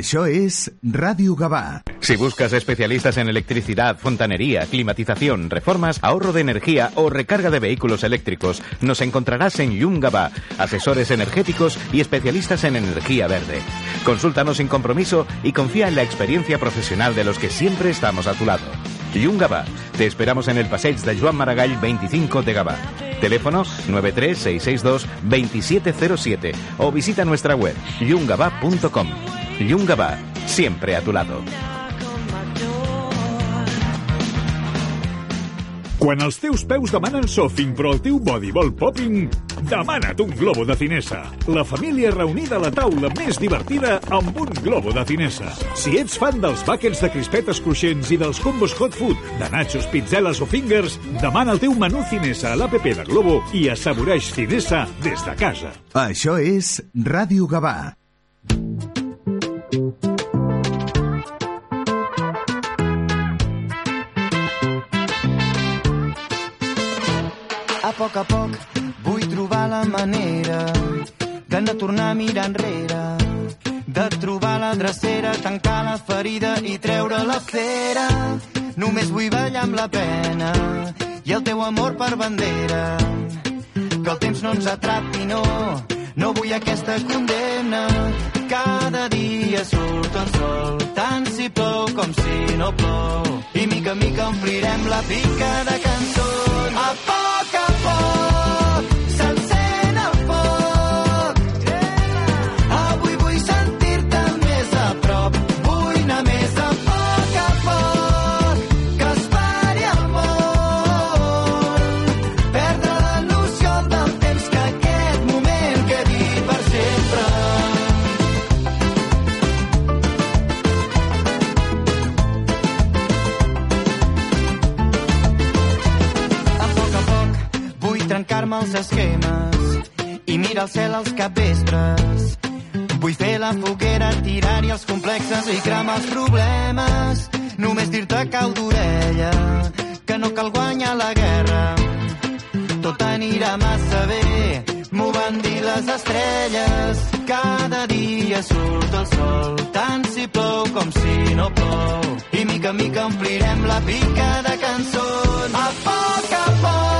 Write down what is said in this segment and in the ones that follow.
Això és Ràdio Gavà. Si buscas especialistas en electricidad, fontanería, climatización, reformas, ahorro de energía o recarga de vehículos eléctricos, nos encontrarás en Yungaba, asesores energéticos y especialistas en energía verde. Consúltanos sin compromiso y confía en la experiencia profesional de los que siempre estamos a tu lado. Yungaba, te esperamos en el Passeig de Joan Maragall 25 de Gavà. Teléfono 93662-2707 o visita nuestra web yungaba.com. Yungaba, siempre a tu lado. Quan els teus peus demanen sofing però el teu body vol popping, demana't un globo de Cinesa. La família reunida a la taula més divertida amb un globo de Cinesa. Si ets fan dels buckets de crispetes cruixents i dels combos hot food, de nachos, pizzeles o fingers, demana el teu menú Cinesa a l'APP de Globo i assaboreix Cinesa des de casa. Això és Ràdio Gavà. Poc a poc vull trobar la manera de no tornar a mirar enrere, de trobar la drecera, tancar la ferida i treure la cera. Només vull ballar amb la pena i el teu amor per bandera. Que el temps no ens atrapi, no, no vull aquesta condemna. Cada dia surt el sol, tant si plou com si no plou. I mica en mica omplirem la pica de cançons. A fall. Trencar-me els esquemes i mirar al cel als capvespres. Vull fer la foguera, tirar-hi els complexes i cremar els problemes. Només dir-te cau d'orella que no cal guanyar la guerra. Tot anirà massa bé, m'ho van dir les estrelles. Cada dia surt el sol, tant si plou com si no plou. I mica en mica omplirem la pica de cançons. A poc a poc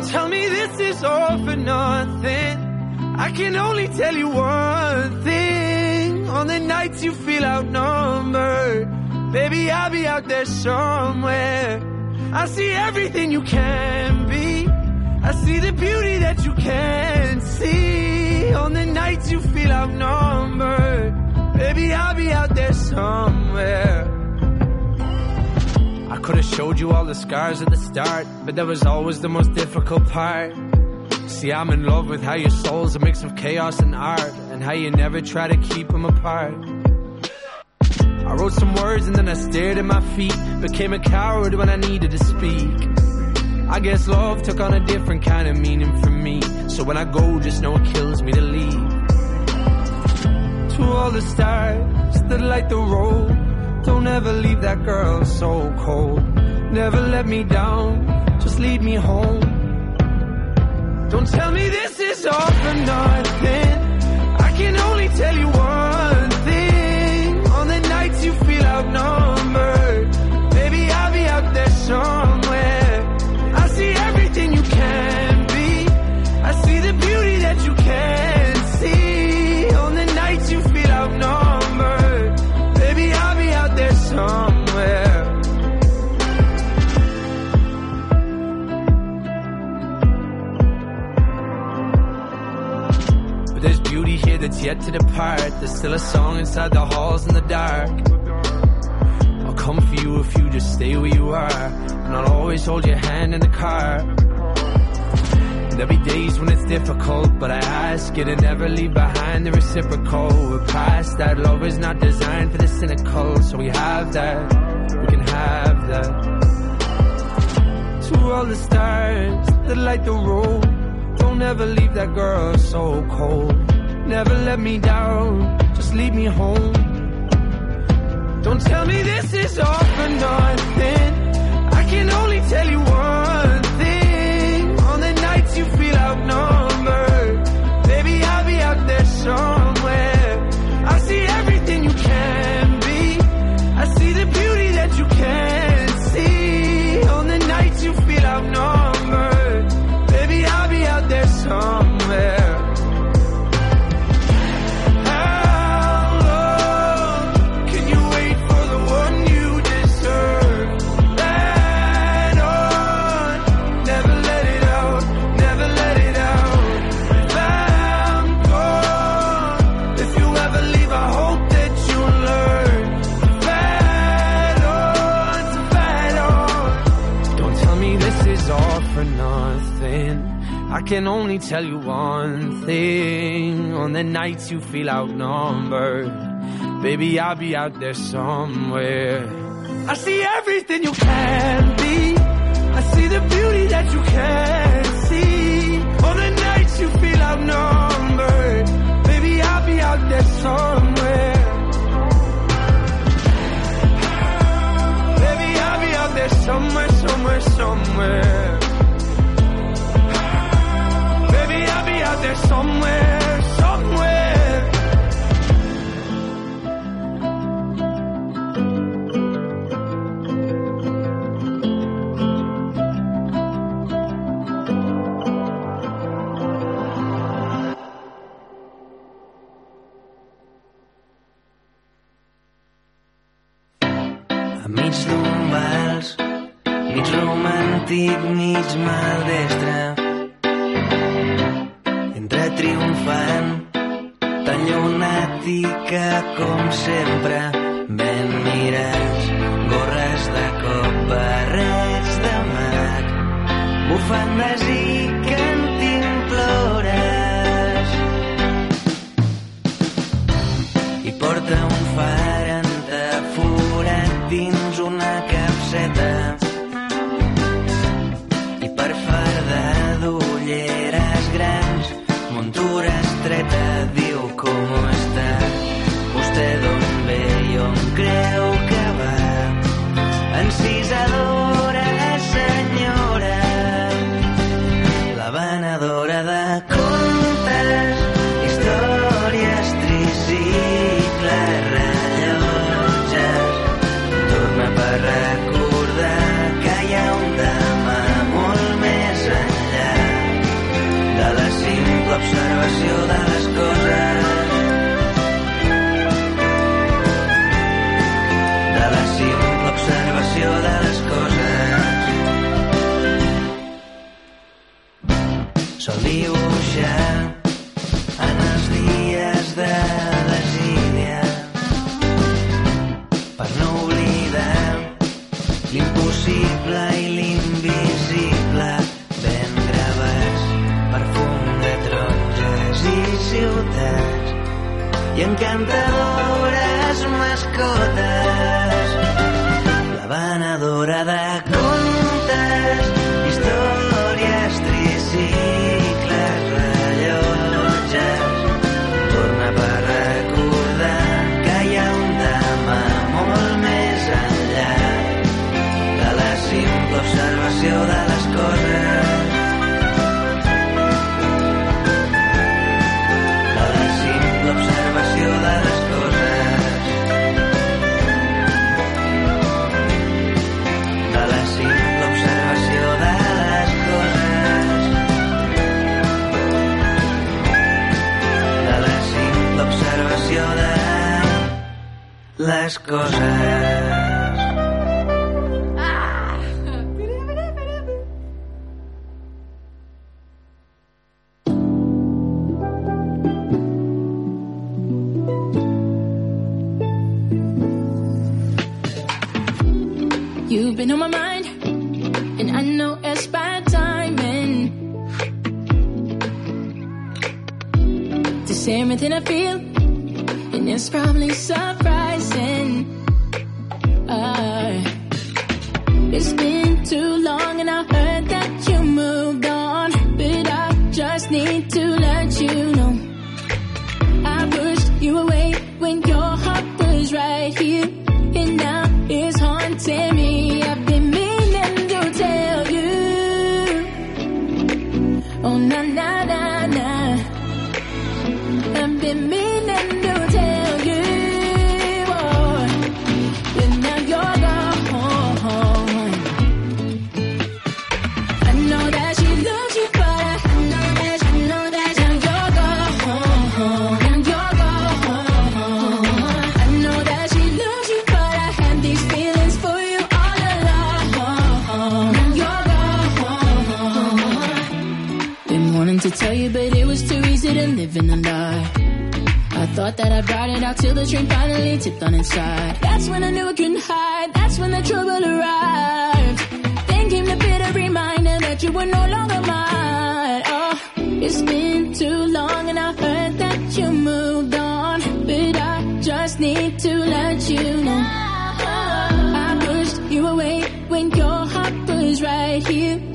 Don't tell me this is all for nothing. I can only tell you one thing. On the nights you feel outnumbered, baby, I'll be out there somewhere. I see everything you can be. I see the beauty that you can't see. On the nights you feel outnumbered, baby, I'll be out there somewhere. I could have showed you all the scars at the start, but that was always the most difficult part. See, I'm in love with how your soul's a mix of chaos and art, and how you never try to keep them apart. I wrote some words and then I stared at my feet, became a coward when I needed to speak. I guess love took on a different kind of meaning for me, so when I go, just know it kills me to leave. To all the stars that light the road. Don't ever leave that girl so cold. Never let me down, just lead me home. Don't tell me this is all for nothing. I can only tell you one thing. On the nights you feel outnumbered, baby, I'll be out there somewhere. Yet to depart. There's still a song inside the halls in the dark. I'll come for you if you just stay where you are. And I'll always hold your hand in the car. There'll be days when it's difficult, but I ask you to never leave behind the reciprocal. We're past that. Love is not designed for the cynical, so we have that. We can have that. To all the stars that light the road. Don't ever leave that girl so cold. Never let me down, just leave me home. Don't tell me this is all for nothing. I can only tell you tell you one thing. On the nights you feel outnumbered, baby, I'll be out there somewhere. I see everything you can be. I see the beauty that you can't see. On the nights you feel outnumbered, baby, I'll be out there somewhere. Baby, I'll be out there somewhere, somewhere, somewhere. Out there somewhere, somewhere. same everything I feel, and it's probably surprising. Uh, it's been Thought that I brought it out till the train finally tipped on its side. That's when I knew I couldn't hide. That's when the trouble arrived. Then came the bitter reminder that you were no longer mine. Oh, it's been too long and I heard that you moved on. But I just need to let you know. I pushed you away when your heart was right here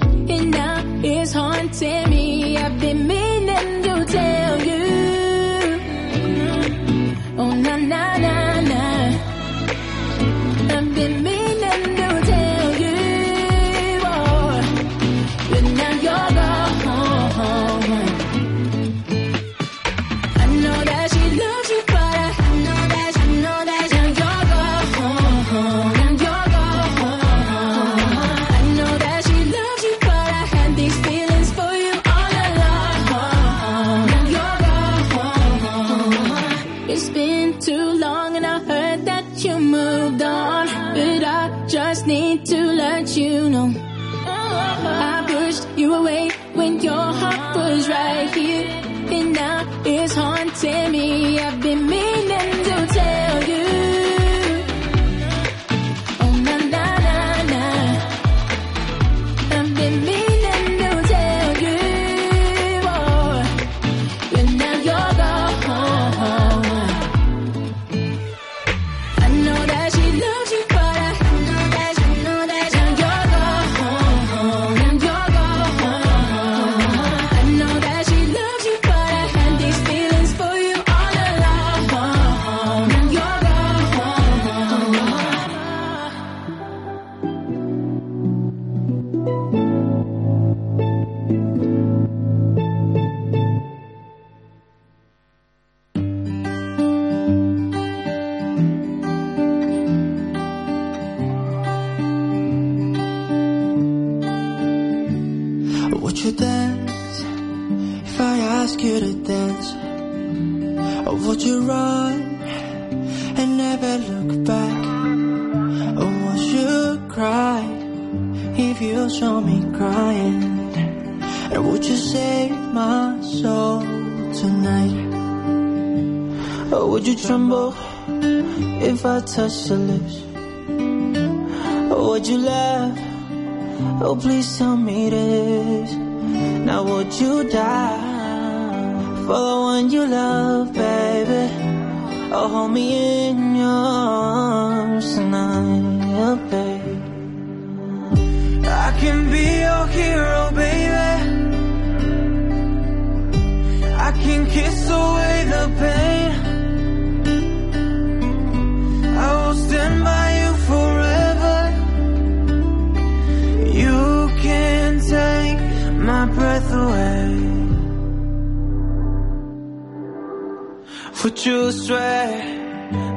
Would you swear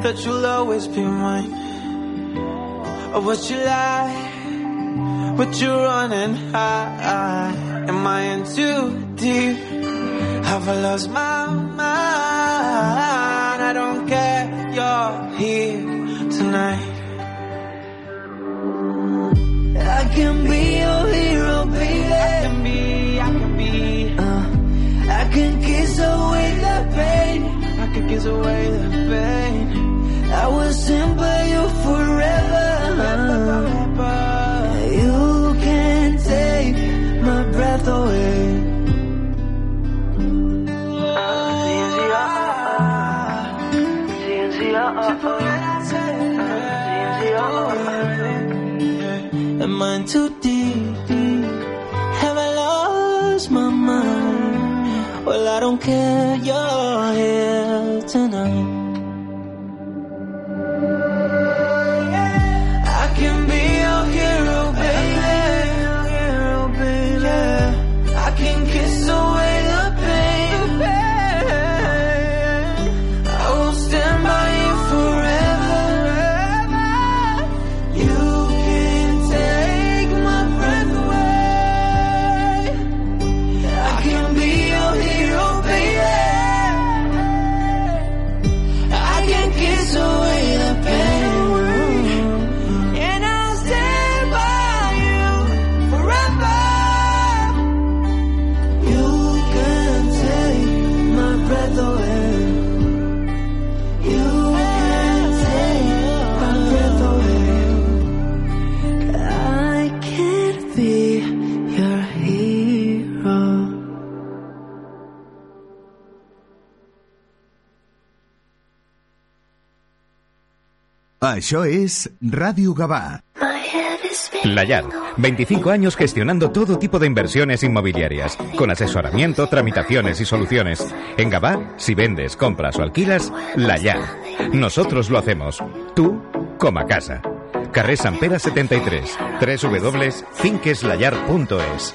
that you'll always be mine? Or would you lie? Would you run and hide? Am I in too deep? Have I lost my mind? I don't care, you're here tonight. I can be your hero. away the pain. I will stand by you forever. You can take my breath away. Am I too deep? Have I lost my mind? Well, I don't care, you Això és Ràdio Gavà. Layar, 25 años gestionando todo tipo de inversiones inmobiliarias, con asesoramiento, tramitaciones y soluciones. En Gabá, si vendes, compras o alquilas, Layar. Nosotros lo hacemos. Tú, coma casa. Carrer San Pere 73, www.finqueslayar.es.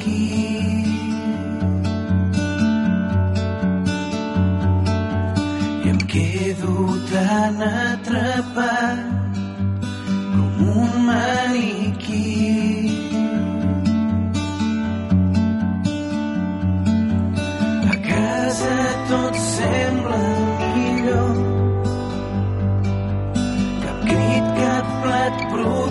aquí. I em quedo tan atrapat com un maniquí. A casa tot sembla millor. Cap crit, cap plat brut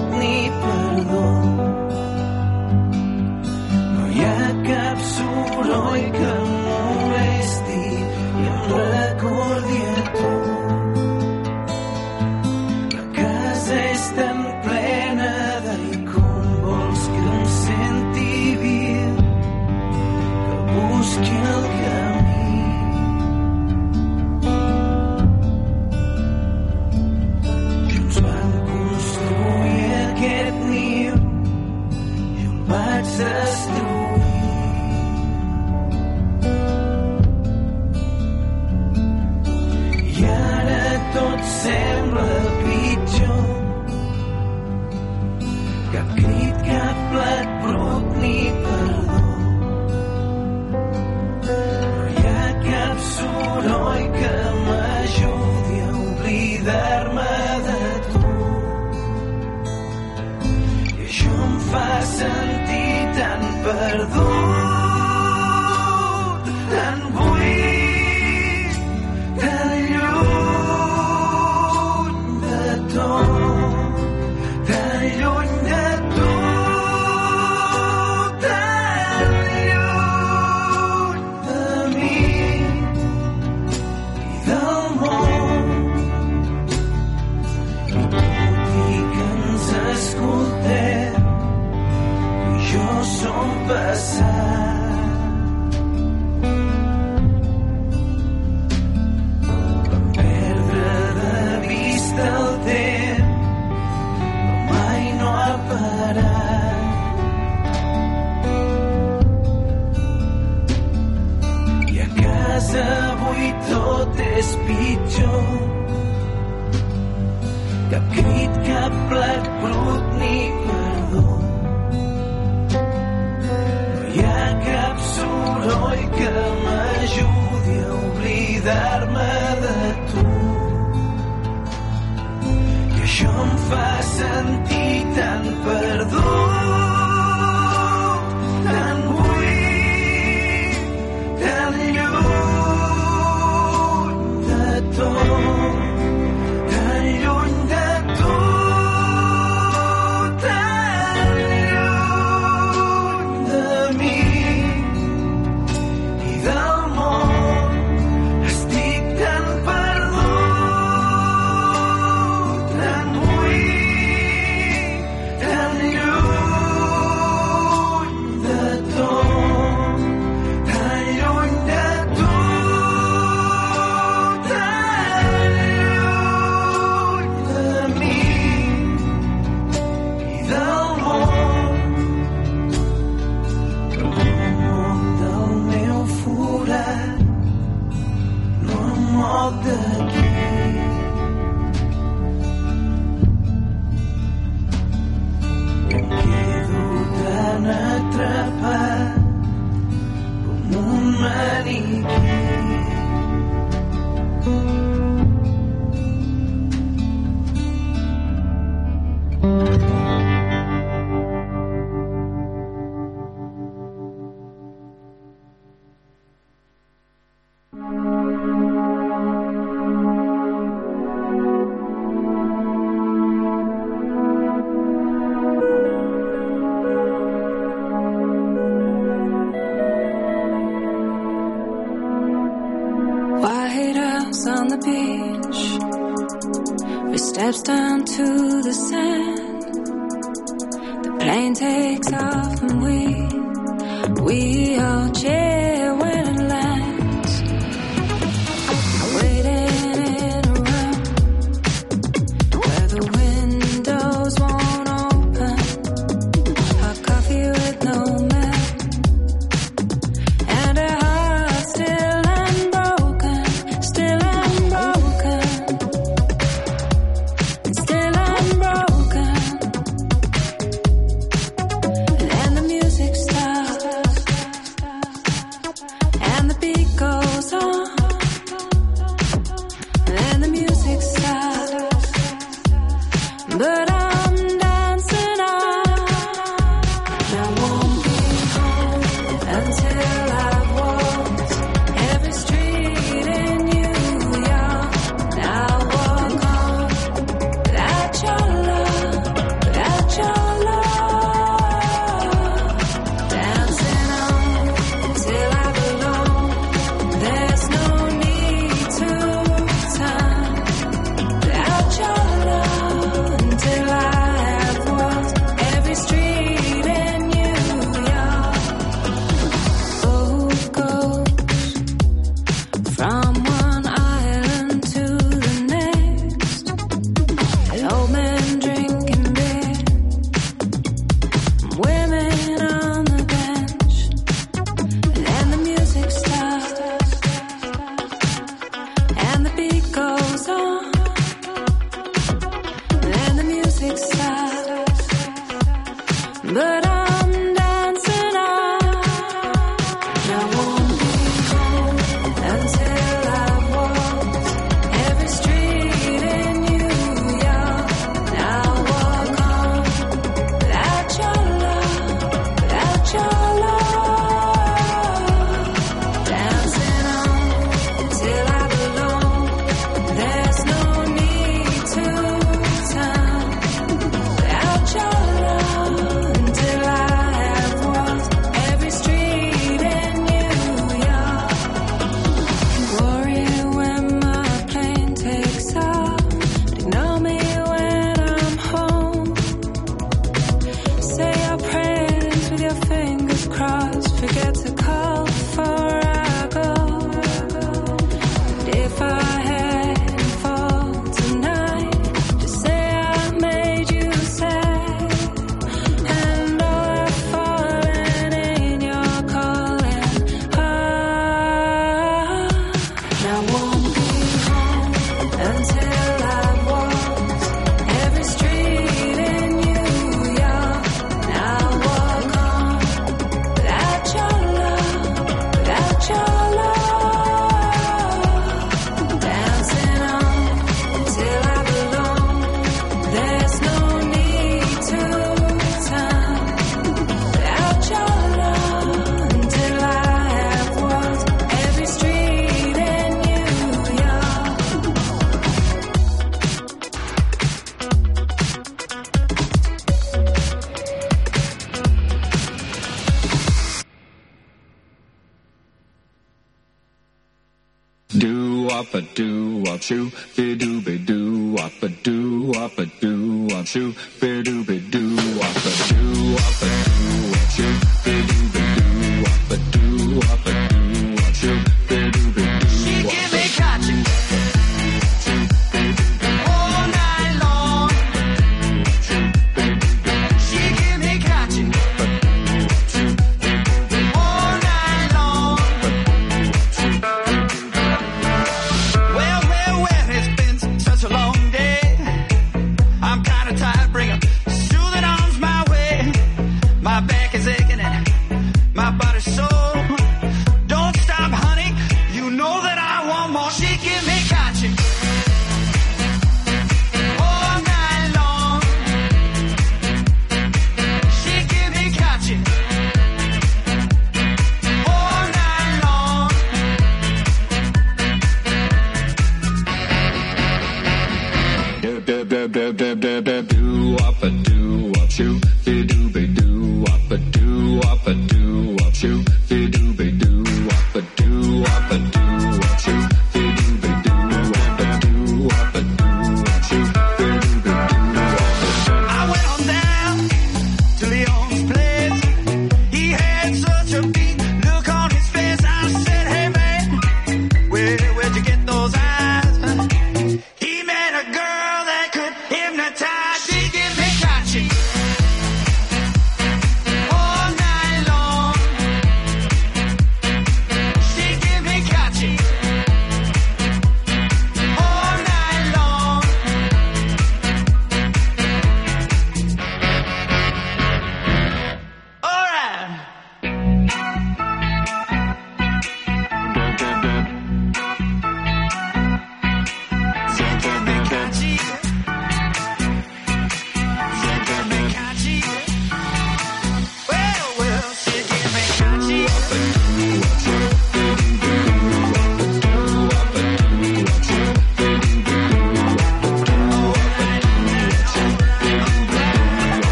issue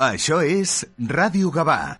Això és Ràdio Gavà.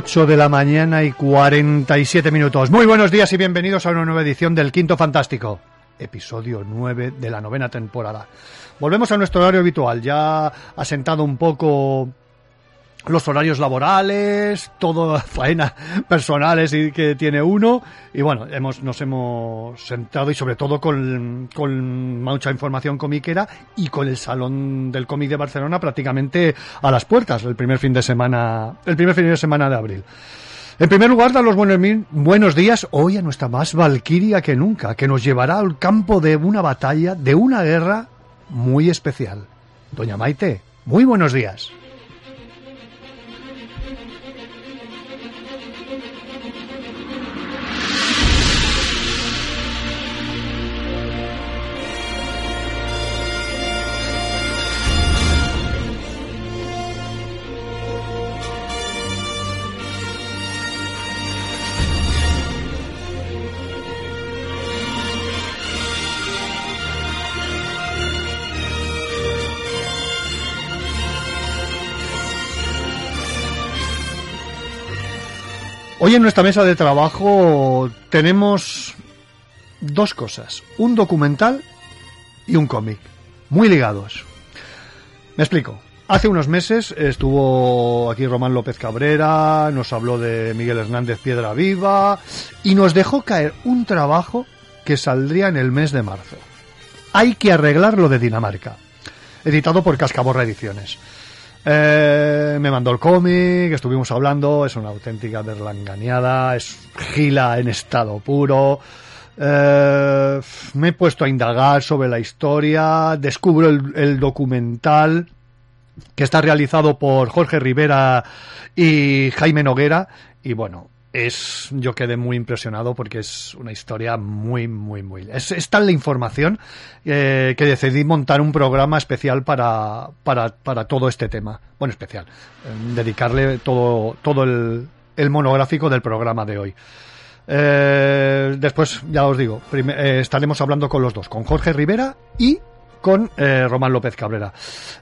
8 de la mañana y 47 minutos. Muy buenos días y bienvenidos a una nueva edición del Quinto Fantástico, episodio 9 de la novena temporada. Volvemos a nuestro horario habitual, ya asentado un poco los horarios laborales, todo faena personales y que tiene uno. Y bueno, hemos, nos hemos sentado y sobre todo con, mucha información comiquera y con el Salón del Cómic de Barcelona prácticamente a las puertas el primer fin de semana, el primer fin de semana de abril. En primer lugar, dar los buenos, buenos días hoy a nuestra más valquiria que nunca, que nos llevará al campo de una batalla, de una guerra muy especial. Doña Maite, muy buenos días. Hoy en nuestra mesa de trabajo tenemos dos cosas, un documental y un cómic, muy ligados. Me explico. Hace unos meses estuvo aquí Román López Cabrera, nos habló de Miguel Hernández Piedra Viva y nos dejó caer un trabajo que saldría en el mes de marzo. Hay que arreglar lo de Dinamarca, editado por Cascaborra Ediciones. Eh, me mandó el cómic, estuvimos hablando, es una auténtica derlanganeada, es gila en estado puro. Eh, me he puesto a indagar sobre la historia, descubro el, el documental que está realizado por Jorge Rivera y Jaime Noguera y bueno, es yo quedé muy impresionado porque es una historia muy muy muy es, es tal la información eh, que decidí montar un programa especial para, para, para todo este tema. Bueno especial. Eh, dedicarle todo todo el, el monográfico del programa de hoy. Eh, después ya os digo eh, estaremos hablando con los dos con Jorge Rivera y con eh, Román López Cabrera.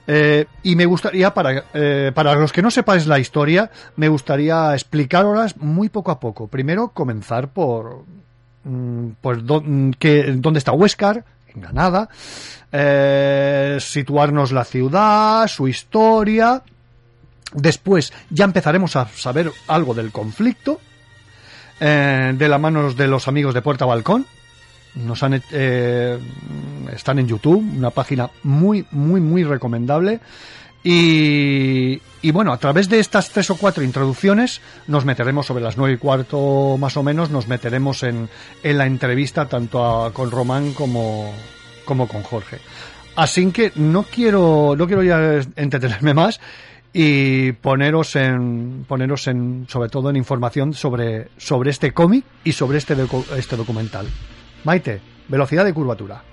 Eh, y me gustaría, para, eh, para los que no sepáis la historia, me gustaría explicaros muy poco a poco. Primero, comenzar por pues, dónde está Huescar, en Granada, situarnos la ciudad, su historia. Después ya empezaremos a saber algo del conflicto, de la mano de los amigos de Puerta Balcón, nos han eh, están en YouTube, una página muy muy muy recomendable y, bueno, a través de estas tres o cuatro introducciones nos meteremos sobre las nueve y cuarto más o menos, nos meteremos en, en la entrevista tanto a- con Román como, como con Jorge. Así que no quiero, no quiero ya entretenerme más y poneros en, poneros en, sobre todo en información sobre, sobre este cómic y sobre este, este documental. Maite, velocidad de curvatura.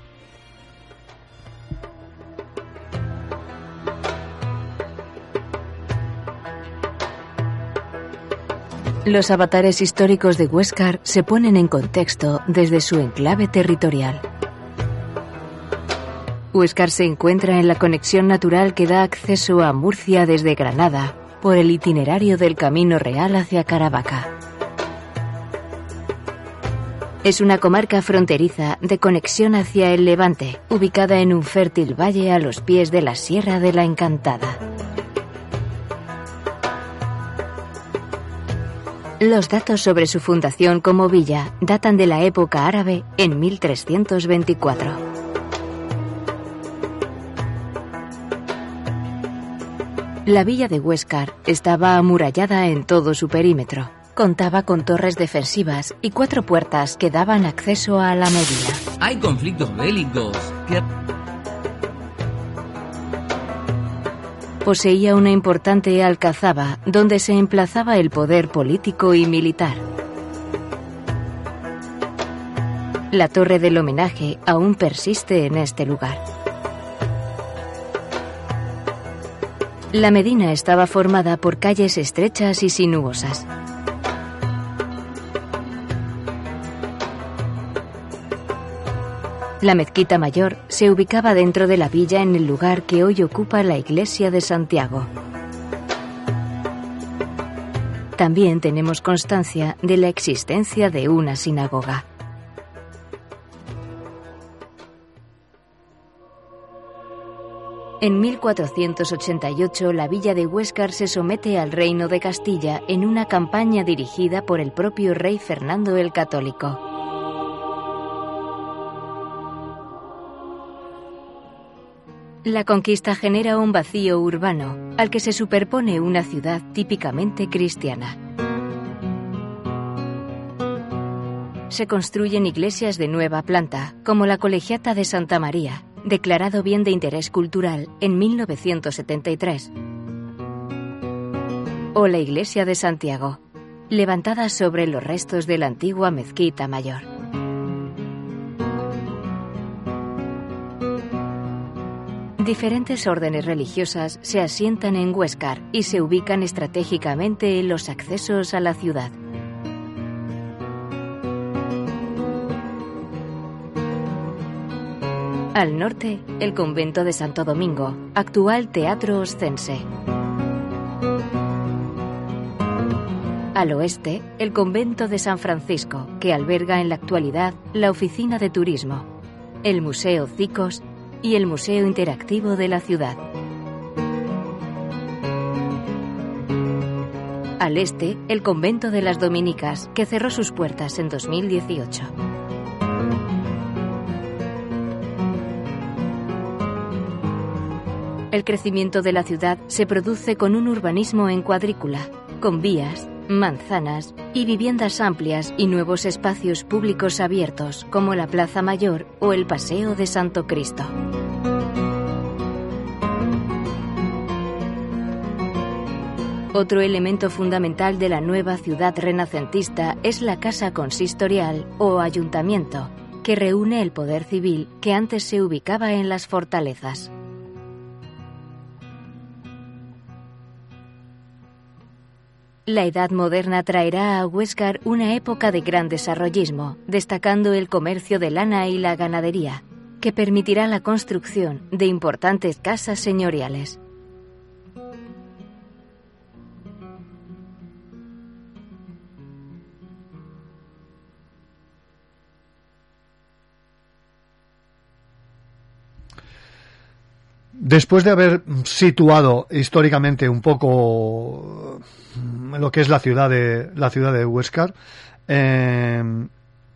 Los avatares históricos de Huéscar se ponen en contexto desde su enclave territorial. Huéscar se encuentra en la conexión natural que da acceso a Murcia desde Granada por el itinerario del Camino Real hacia Caravaca. Es una comarca fronteriza de conexión hacia el Levante, ubicada en un fértil valle a los pies de la Sierra de la Encantada. Los datos sobre su fundación como villa datan de la época árabe en 1324. La villa de Huéscar estaba amurallada en todo su perímetro. Contaba con torres defensivas y cuatro puertas que daban acceso a la Medina. Hay conflictos bélicos. Poseía una importante alcazaba donde se emplazaba el poder político y militar. La torre del homenaje aún persiste en este lugar. La Medina estaba formada por calles estrechas y sinuosas. La mezquita mayor se ubicaba dentro de la villa en el lugar que hoy ocupa la iglesia de Santiago. También tenemos constancia de la existencia de una sinagoga. En 1488 la villa de Huéscar se somete al reino de Castilla en una campaña dirigida por el propio rey Fernando el Católico. La conquista genera un vacío urbano al que se superpone una ciudad típicamente cristiana. se construyen iglesias de nueva planta, como la Colegiata de Santa María, declarado bien de interés cultural en 1973, o la iglesia de Santiago, levantada sobre los restos de la antigua mezquita mayor. Diferentes órdenes religiosas se asientan en Huéscar y se ubican estratégicamente en los accesos a la ciudad. Al norte, el convento de Santo Domingo, actual Teatro Oscense. Al oeste, el convento de San Francisco, que alberga en la actualidad la oficina de turismo, el Museo Cicos y el Museo Interactivo de la ciudad. Al este, el convento de las Dominicas, que cerró sus puertas en 2018. El crecimiento de la ciudad se produce con un urbanismo en cuadrícula, con vías, manzanas y viviendas amplias y nuevos espacios públicos abiertos como la Plaza Mayor o el Paseo de Santo Cristo. Otro elemento fundamental de la nueva ciudad renacentista es la casa consistorial o ayuntamiento, que reúne el poder civil que antes se ubicaba en las fortalezas. La Edad Moderna traerá a Huéscar una época de gran desarrollismo, destacando el comercio de lana y la ganadería, que permitirá la construcción de importantes casas señoriales. Después de haber situado históricamente un poco lo que es la ciudad de la ciudad de Huéscar, eh,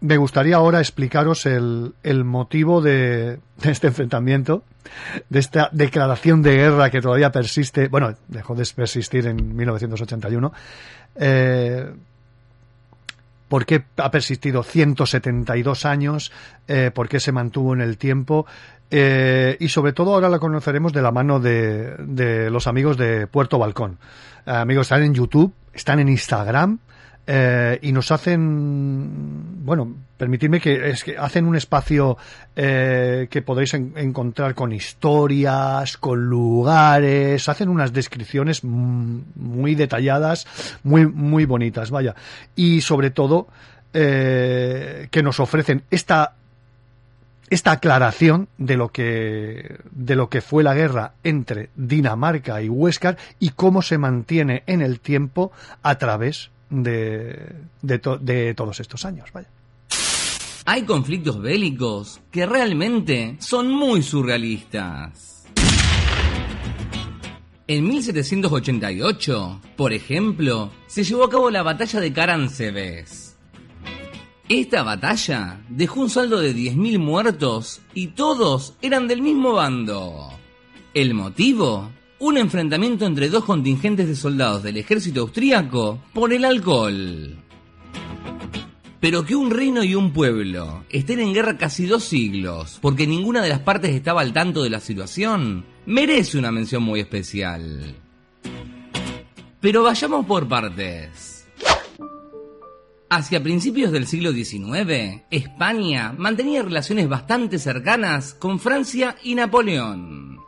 me gustaría ahora explicaros el, el motivo de, de este enfrentamiento, de esta declaración de guerra que todavía persiste, bueno, dejó de persistir en 1981. Eh, ¿Por qué ha persistido 172 años? Eh, ¿Por qué se mantuvo en el tiempo? Eh, y sobre todo ahora la conoceremos de la mano de, de los amigos de Puerto Balcón. Eh, amigos, están en YouTube, están en Instagram eh, y nos hacen, bueno, permitidme que es que hacen un espacio eh, que podéis en- encontrar con historias, con lugares, hacen unas descripciones muy detalladas, muy muy bonitas, vaya, y sobre todo que nos ofrecen esta esta aclaración de lo que de lo que fue la guerra entre Dinamarca y Huéscar y cómo se mantiene en el tiempo a través de, de, to- de todos estos años. Vaya. Hay conflictos bélicos que realmente son muy surrealistas. En 1788, por ejemplo, se llevó a cabo la batalla de Caransebes. Esta batalla dejó un saldo de 10.000 muertos y todos eran del mismo bando. ¿El motivo? Un enfrentamiento entre dos contingentes de soldados del ejército austríaco por el alcohol. Pero que un reino y un pueblo estén en guerra casi dos siglos porque ninguna de las partes estaba al tanto de la situación, merece una mención muy especial. Pero vayamos por partes. Hacia principios del siglo XIX, España mantenía relaciones bastante cercanas con Francia y Napoleón.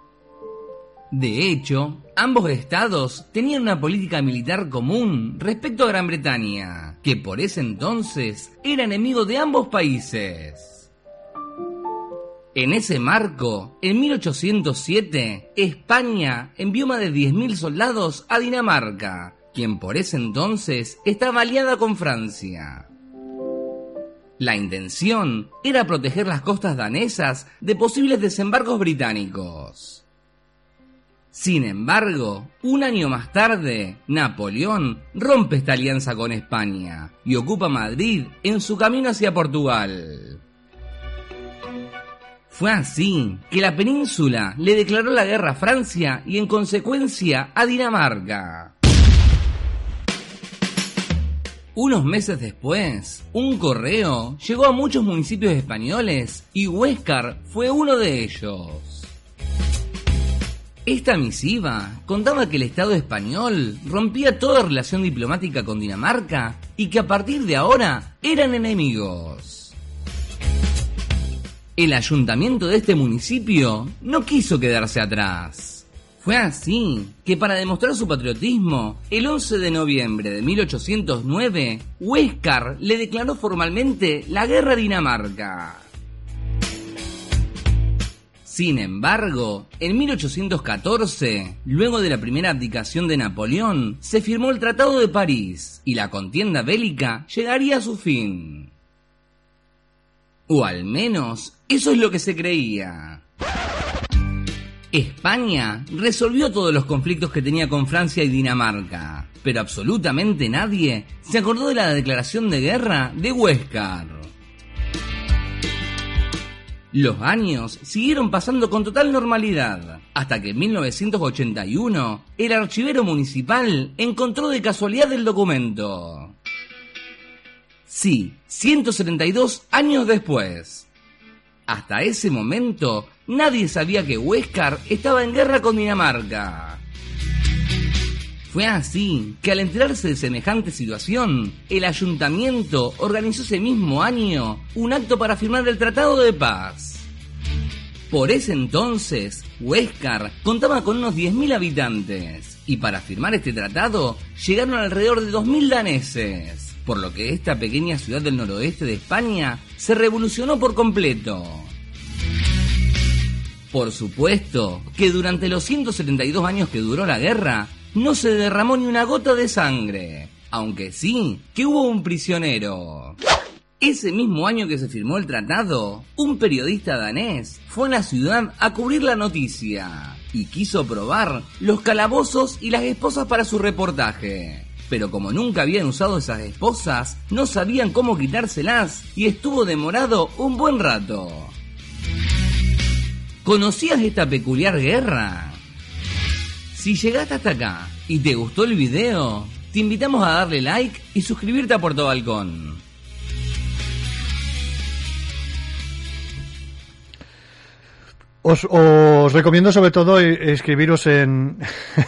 De hecho, ambos estados tenían una política militar común respecto a Gran Bretaña, que por ese entonces era enemigo de ambos países. En ese marco, en 1807, España envió más de 10.000 soldados a Dinamarca, quien por ese entonces estaba aliada con Francia. La intención era proteger las costas danesas de posibles desembarcos británicos. Sin embargo, un año más tarde, Napoleón rompe esta alianza con España y ocupa Madrid en su camino hacia Portugal. Fue así que la península le declaró la guerra a Francia y en consecuencia a Dinamarca. Unos meses después, un correo llegó a muchos municipios españoles y Huéscar fue uno de ellos. Esta misiva contaba que el Estado español rompía toda relación diplomática con Dinamarca y que a partir de ahora eran enemigos. El ayuntamiento de este municipio no quiso quedarse atrás. Fue así que para demostrar su patriotismo, el 11 de noviembre de 1809, Huéscar le declaró formalmente la guerra a Dinamarca. Sin embargo, en 1814, luego de la primera abdicación de Napoleón, se firmó el Tratado de París y la contienda bélica llegaría a su fin. O al menos, eso es lo que se creía. España resolvió todos los conflictos que tenía con Francia y Dinamarca, pero absolutamente nadie se acordó de la declaración de guerra de Huéscar. Los años siguieron pasando con total normalidad, hasta que en 1981 el archivero municipal encontró de casualidad el documento. Sí, 172 años después. Hasta ese momento nadie sabía que Huéscar estaba en guerra con Dinamarca. Fue así que al enterarse de semejante situación, el ayuntamiento organizó ese mismo año un acto para firmar el Tratado de Paz. Por ese entonces, Huéscar contaba con unos 10.000 habitantes y para firmar este tratado llegaron alrededor de 2.000 daneses, por lo que esta pequeña ciudad del noroeste de España se revolucionó por completo. Por supuesto que durante los 172 años que duró la guerra, no se derramó ni una gota de sangre, aunque sí que hubo un prisionero. Ese mismo año que se firmó el tratado, un periodista danés fue a la ciudad a cubrir la noticia y quiso probar los calabozos y las esposas para su reportaje. Pero como nunca habían usado esas esposas, no sabían cómo quitárselas y estuvo demorado un buen rato. ¿Conocías esta peculiar guerra? Si llegaste hasta acá y te gustó el video, te invitamos a darle like y suscribirte a Puerto Balcón. Os, os recomiendo sobre todo eh, escribiros en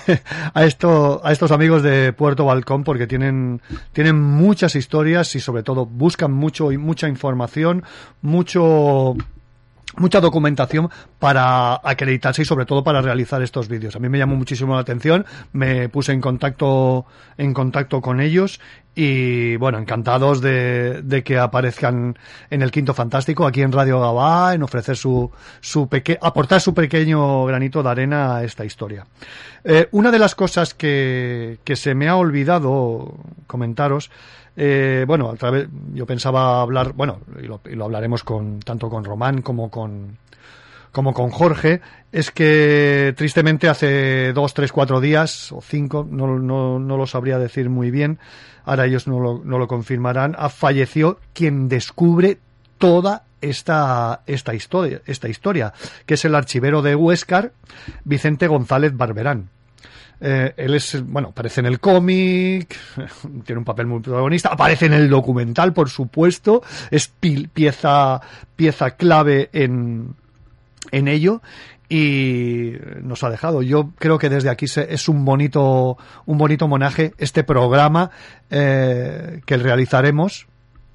a esto a estos amigos de Puerto Balcón porque tienen tienen muchas historias y sobre todo buscan mucho y mucha información, mucho mucha documentación para acreditarse y sobre todo para realizar estos vídeos. A mí me llamó muchísimo la atención, me puse en contacto en contacto con ellos y bueno, encantados de, de que aparezcan en el Quinto Fantástico aquí en Radio Gabá, en ofrecer su, su peque aportar su pequeño granito de arena a esta historia. Eh, una de las cosas que, que se me ha olvidado comentaros eh, bueno, a través, yo pensaba hablar, bueno, y lo, y lo hablaremos con, tanto con Román como con, como con Jorge, es que tristemente hace dos, tres, cuatro días o cinco, no, no, no lo sabría decir muy bien, ahora ellos no lo, no lo confirmarán, ha fallecido quien descubre toda esta, esta historia, esta historia, que es el archivero de Huéscar, Vicente González Barberán. Eh, él es, bueno, aparece en el cómic, tiene un papel muy protagonista, aparece en el documental, por supuesto, es pi- pieza, pieza clave en, en ello y nos ha dejado. Yo creo que desde aquí se- es un bonito, un bonito homenaje este programa eh, que realizaremos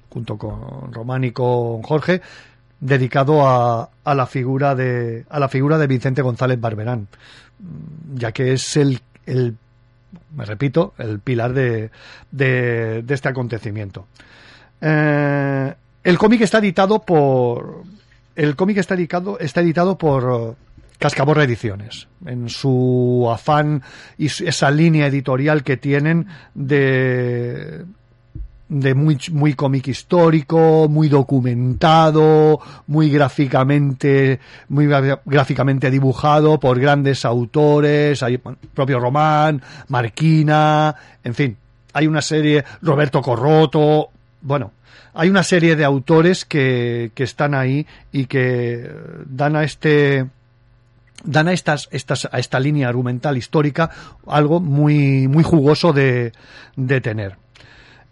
junto con Román y con Jorge dedicado a, a la figura de a la figura de Vicente González Barberán ya que es el, el me repito el pilar de, de, este acontecimiento. Eh, el cómic está editado por el cómic está editado está editado por Cascaborra Ediciones, en su afán y esa línea editorial que tienen de de muy, muy cómic histórico, muy documentado, muy gráficamente, muy gráficamente dibujado por grandes autores, hay propio Román, Marquina, en fin, hay una serie, Roberto Corroto, bueno, hay una serie de autores que, que están ahí y que dan a este, dan a estas, estas, a esta línea argumental histórica algo muy, muy jugoso de, de tener.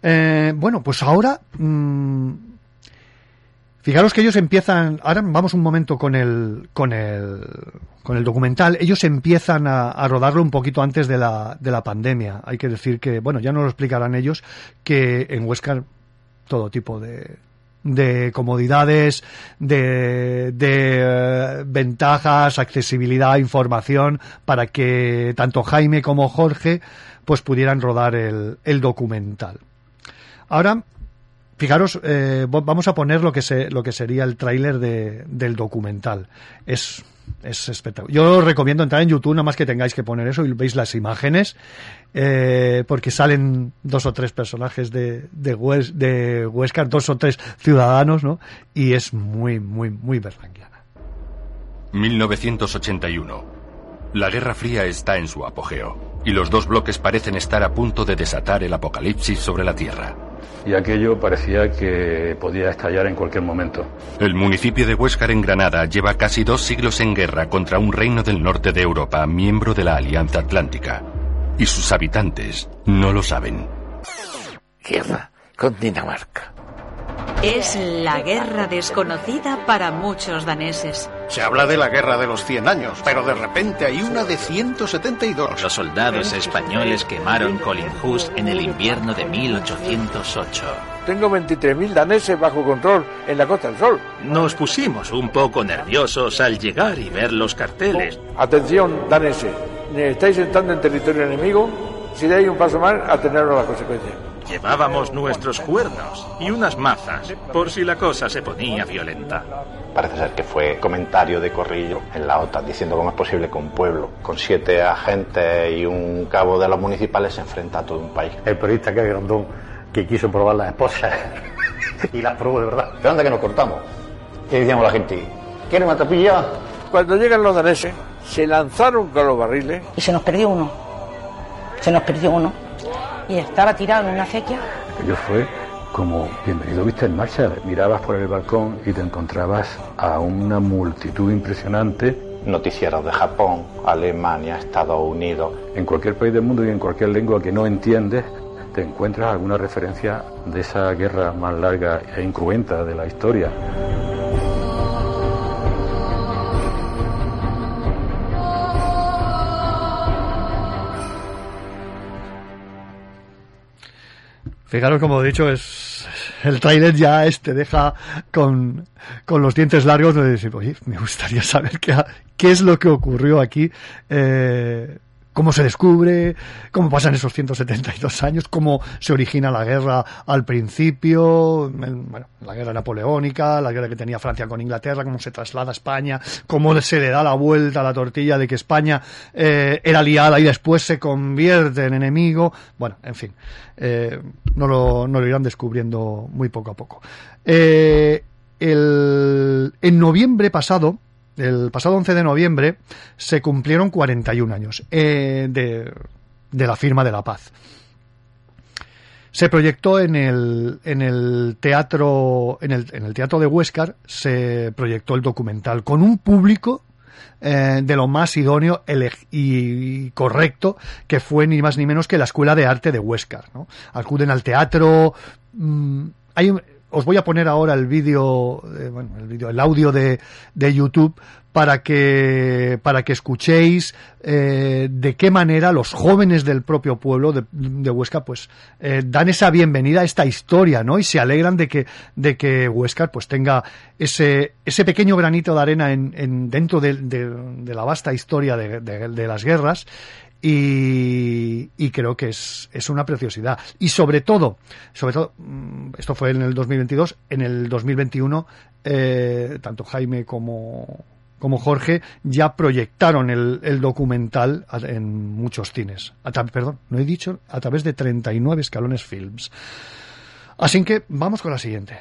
Eh, bueno, pues ahora. mm, fijaros que ellos empiezan. Ahora vamos un momento con el. con el. con el documental. Ellos empiezan a, rodarlo un poquito antes de la, de la pandemia. Hay que decir que, bueno, ya nos lo explicarán ellos, que en Huesca todo tipo de, de comodidades, de, de eh, ventajas, accesibilidad, información, para que tanto Jaime como Jorge pues pudieran rodar el, el documental. Ahora, fijaros, eh, vamos a poner lo que, se, lo que sería el tráiler de, del documental. Es, es espectacular. Yo os recomiendo entrar en YouTube, nada más que tengáis que poner eso y veis las imágenes, eh, porque salen dos o tres personajes de, de, de Huesca, dos o tres ciudadanos, ¿no? Y es muy, muy, muy berlanguiana. 1981. La Guerra Fría está en su apogeo, y los dos bloques parecen estar a punto de desatar el apocalipsis sobre la Tierra. Y aquello parecía que podía estallar en cualquier momento. El municipio de Huéscar en Granada lleva casi dos siglos en guerra contra un reino del norte de Europa, miembro de la Alianza Atlántica. Y sus habitantes no lo saben. Guerra con Dinamarca. Es la guerra desconocida para muchos daneses. Se habla de la guerra de los 100 años, pero de repente hay una de 172. Los soldados españoles quemaron Collinghus en el invierno de 1808. Tengo 23.000 daneses bajo control en la Costa del Sol. Nos pusimos un poco nerviosos al llegar y ver los carteles. Atención, daneses. Estáis entrando en territorio enemigo. Si dais un paso más, ateneros a las consecuencias. Llevábamos nuestros cuernos y unas mazas, por si la cosa se ponía violenta. Parece ser que fue comentario de Corrillo en la OTAN diciendo cómo es posible que un pueblo con siete agentes y un cabo de los municipales se enfrenta a todo un país. El periodista que es grandón que quiso probar las esposas y las probó de verdad. ¿Pero anda que nos cortamos? Y decíamos la gente, ¿quieren una tapilla? Cuando llegan los daneses, se lanzaron con los barriles. Y se nos perdió uno. Se nos perdió uno. Y estaba tirado en una acequia. Aquello fue como bienvenido viste en marcha. Mirabas por el balcón y te encontrabas a una multitud impresionante. Noticieros de Japón, Alemania, Estados Unidos. En cualquier país del mundo y en cualquier lengua que no entiendes, te encuentras alguna referencia de esa guerra más larga e incruenta de la historia. Fijaros, como he dicho, es el trailer ya este deja con, con los dientes largos de decir, me gustaría saber qué, qué es lo que ocurrió aquí, eh, cómo se descubre, cómo pasan esos 172 años, cómo se origina la guerra al principio, bueno, la guerra napoleónica, la guerra que tenía Francia con Inglaterra, cómo se traslada a España, cómo se le da la vuelta a la tortilla de que España eh, era aliada y después se convierte en enemigo. Bueno, en fin, eh, no, lo, no lo irán descubriendo muy poco a poco. Eh, el- en noviembre pasado, el pasado 11 de noviembre, se cumplieron 41 años eh, de, de la firma de la paz. Se proyectó en el, en el teatro, en el, teatro de Huéscar, se proyectó el documental con un público eh, de lo más idóneo y correcto que fue ni más ni menos que la Escuela de Arte de Huéscar. ¿no? Acuden al teatro. mm, hay un- os voy a poner ahora el vídeo, eh, bueno, el vídeo, el audio de, de YouTube para que para que escuchéis eh, de qué manera los jóvenes del propio pueblo de, Huesca pues eh, dan esa bienvenida a esta historia, ¿no? Y se alegran de que de que Huesca pues tenga ese ese pequeño granito de arena en, en dentro de, de- la vasta historia de las guerras y, creo que es, es una preciosidad. Y sobre todo, sobre todo, mm, esto fue en el 2022, en el 2021, eh, tanto Jaime como, como Jorge ya proyectaron el, documental en muchos cines. A perdón, no he dicho, a través de 39 escalones films. Así que vamos con la siguiente.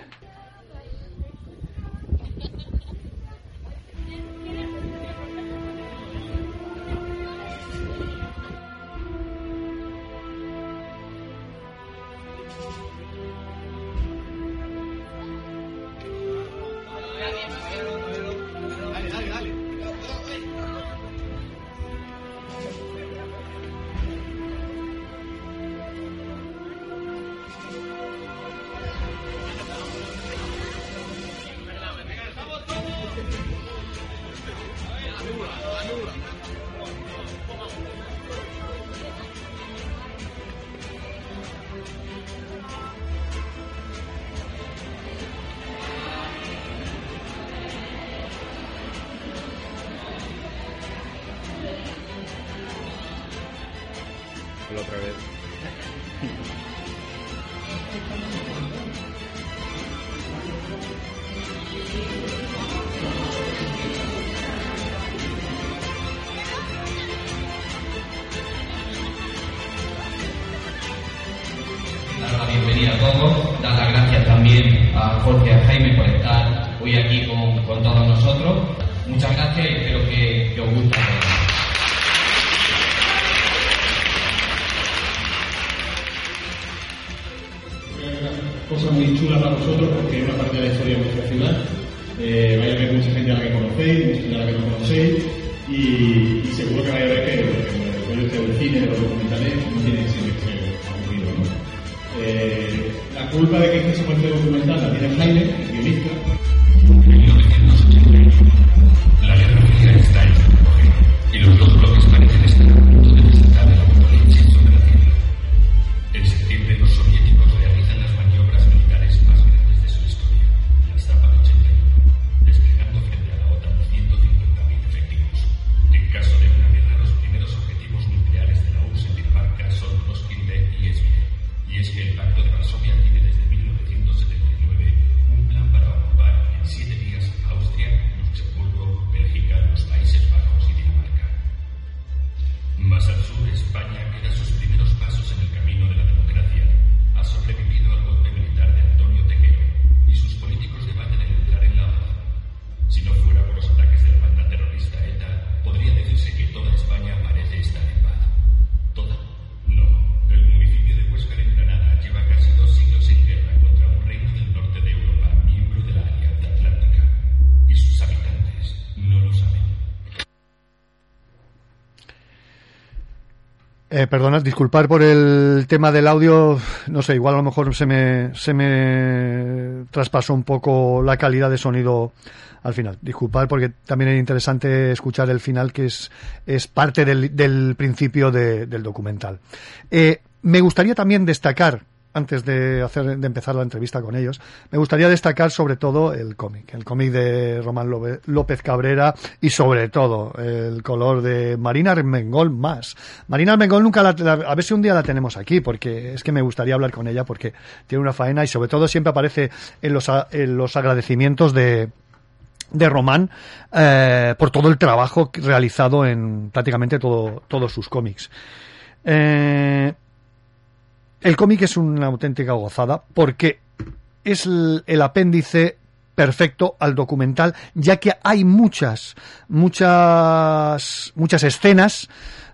Perdonad, disculpar por el tema del audio, no sé, igual a lo mejor se me, se me traspasó un poco la calidad de sonido al final. Disculpar porque también es interesante escuchar el final que es, es parte del, del principio de- del documental. Eh, me gustaría también destacar, antes de, empezar la entrevista con ellos, me gustaría destacar sobre todo el cómic, el cómic de Román López Cabrera y sobre todo el color de Marina Armengol más. Marina Armengol nunca la, la- a ver si un día la tenemos aquí, porque es que me gustaría hablar con ella porque tiene una faena y sobre todo siempre aparece en los, en los agradecimientos de, de Román eh, por todo el trabajo realizado en prácticamente todo, todos sus cómics. Eh, el cómic es una auténtica gozada porque es el, apéndice perfecto al documental, ya que hay muchas, muchas, muchas escenas,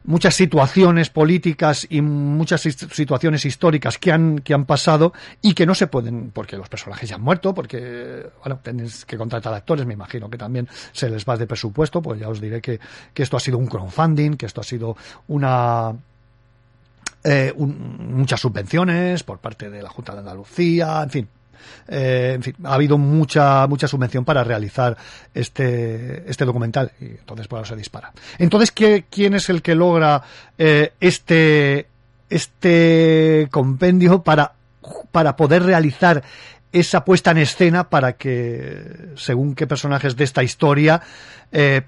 muchas situaciones políticas y muchas situaciones históricas que han, que han pasado y que no se pueden, porque los personajes ya han muerto, porque, bueno, tenéis que contratar actores, me imagino que también se les va de presupuesto, pues ya os diré que, que esto ha sido un crowdfunding, que esto ha sido una, eh, muchas subvenciones por parte de la Junta de Andalucía, en fin. Eh, en fin, ha habido mucha mucha subvención para realizar este este documental y entonces por se dispara. Entonces, ¿qué, ¿quién es el que logra eh, este este compendio para para poder realizar esa puesta en escena para que, según qué personajes de esta historia,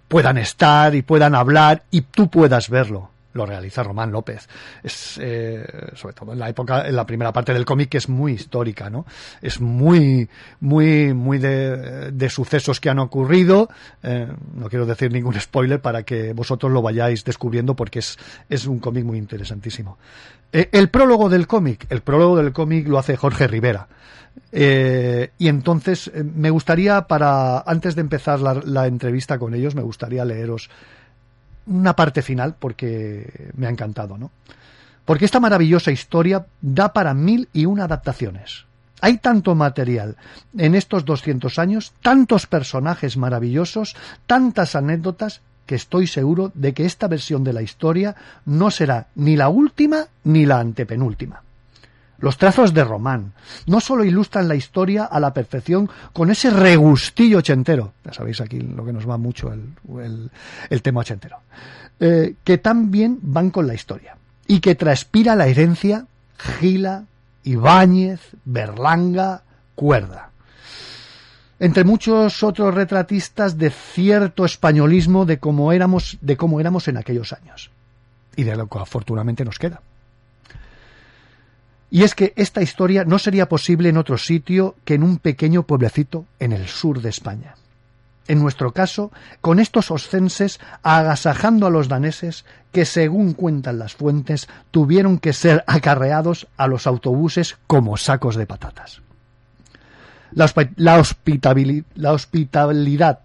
puedan estar y puedan hablar y tú puedas verlo. Lo realiza Román López. Es, eh, sobre todo en la época, en la primera parte del cómic, es muy histórica, ¿no? Es muy, muy, muy de, de sucesos que han ocurrido. Eh, no quiero decir ningún spoiler para que vosotros lo vayáis descubriendo porque es, es un cómic muy interesantísimo. Eh, el prólogo del cómic, el prólogo del cómic lo hace Jorge Rivera. Y entonces me gustaría, para antes de empezar la entrevista con ellos, me gustaría leeros una parte final porque me ha encantado, ¿no? Porque esta maravillosa historia da para mil y una adaptaciones. Hay tanto material en estos 200 años, tantos personajes maravillosos, tantas anécdotas, que estoy seguro de que esta versión de la historia no será ni la última ni la antepenúltima. Los trazos de Román no solo ilustran la historia a la perfección con ese regustillo ochentero, ya sabéis aquí lo que nos va mucho el, el- tema ochentero, eh, que también van con la historia y que transpira la herencia Gila, Ibáñez, Berlanga, Cuerda. Entre muchos otros retratistas de cierto españolismo de cómo éramos, de cómo éramos en aquellos años. Y de lo que afortunadamente nos queda. Y es que esta historia no sería posible en otro sitio que en un pequeño pueblecito en el sur de España. En nuestro caso, con estos oscenses agasajando a los daneses que, según cuentan las fuentes, tuvieron que ser acarreados a los autobuses como sacos de patatas. La, hospitalidad,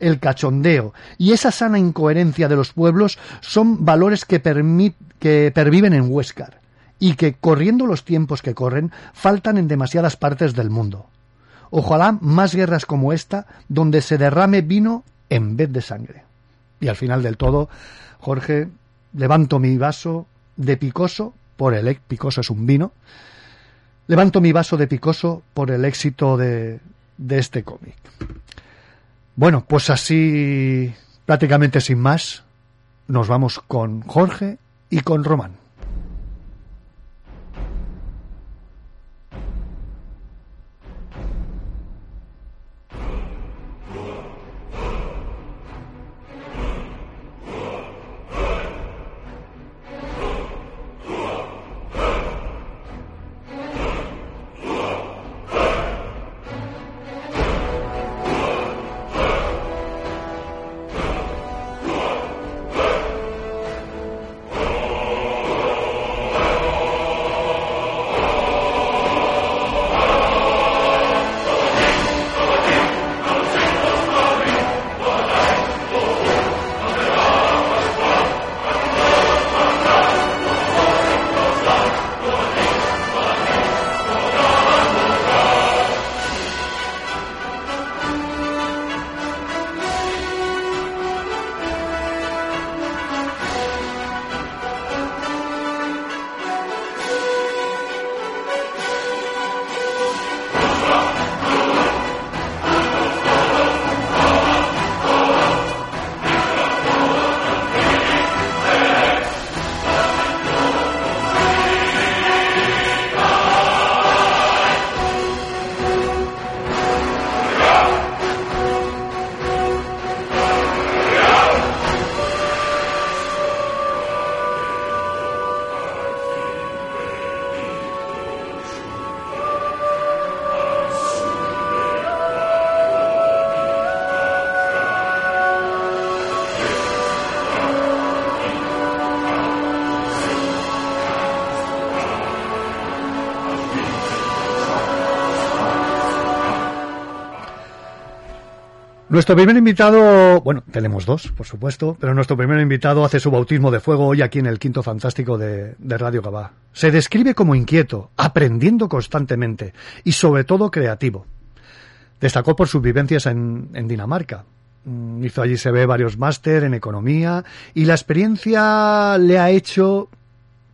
el cachondeo y esa sana incoherencia de los pueblos son valores que, que perviven en Huéscar y que, corriendo los tiempos que corren, faltan en demasiadas partes del mundo. Ojalá más guerras como esta, donde se derrame vino en vez de sangre. Y al final del todo, Jorge, levanto mi vaso de picoso por el picoso es un vino. Levanto mi vaso de picoso por el éxito de, de este cómic. Bueno, pues así, prácticamente sin más, nos vamos con Jorge y con Román. Nuestro primer invitado, bueno, tenemos dos, por supuesto, pero nuestro primer invitado hace su bautismo de fuego hoy aquí en el Quinto Fantástico de, Radio Gabá. Se describe como inquieto, aprendiendo constantemente y sobre todo creativo. Destacó por sus vivencias en, en Dinamarca. Mm, Hizo allí, se ve, varios máster en economía y la experiencia le ha hecho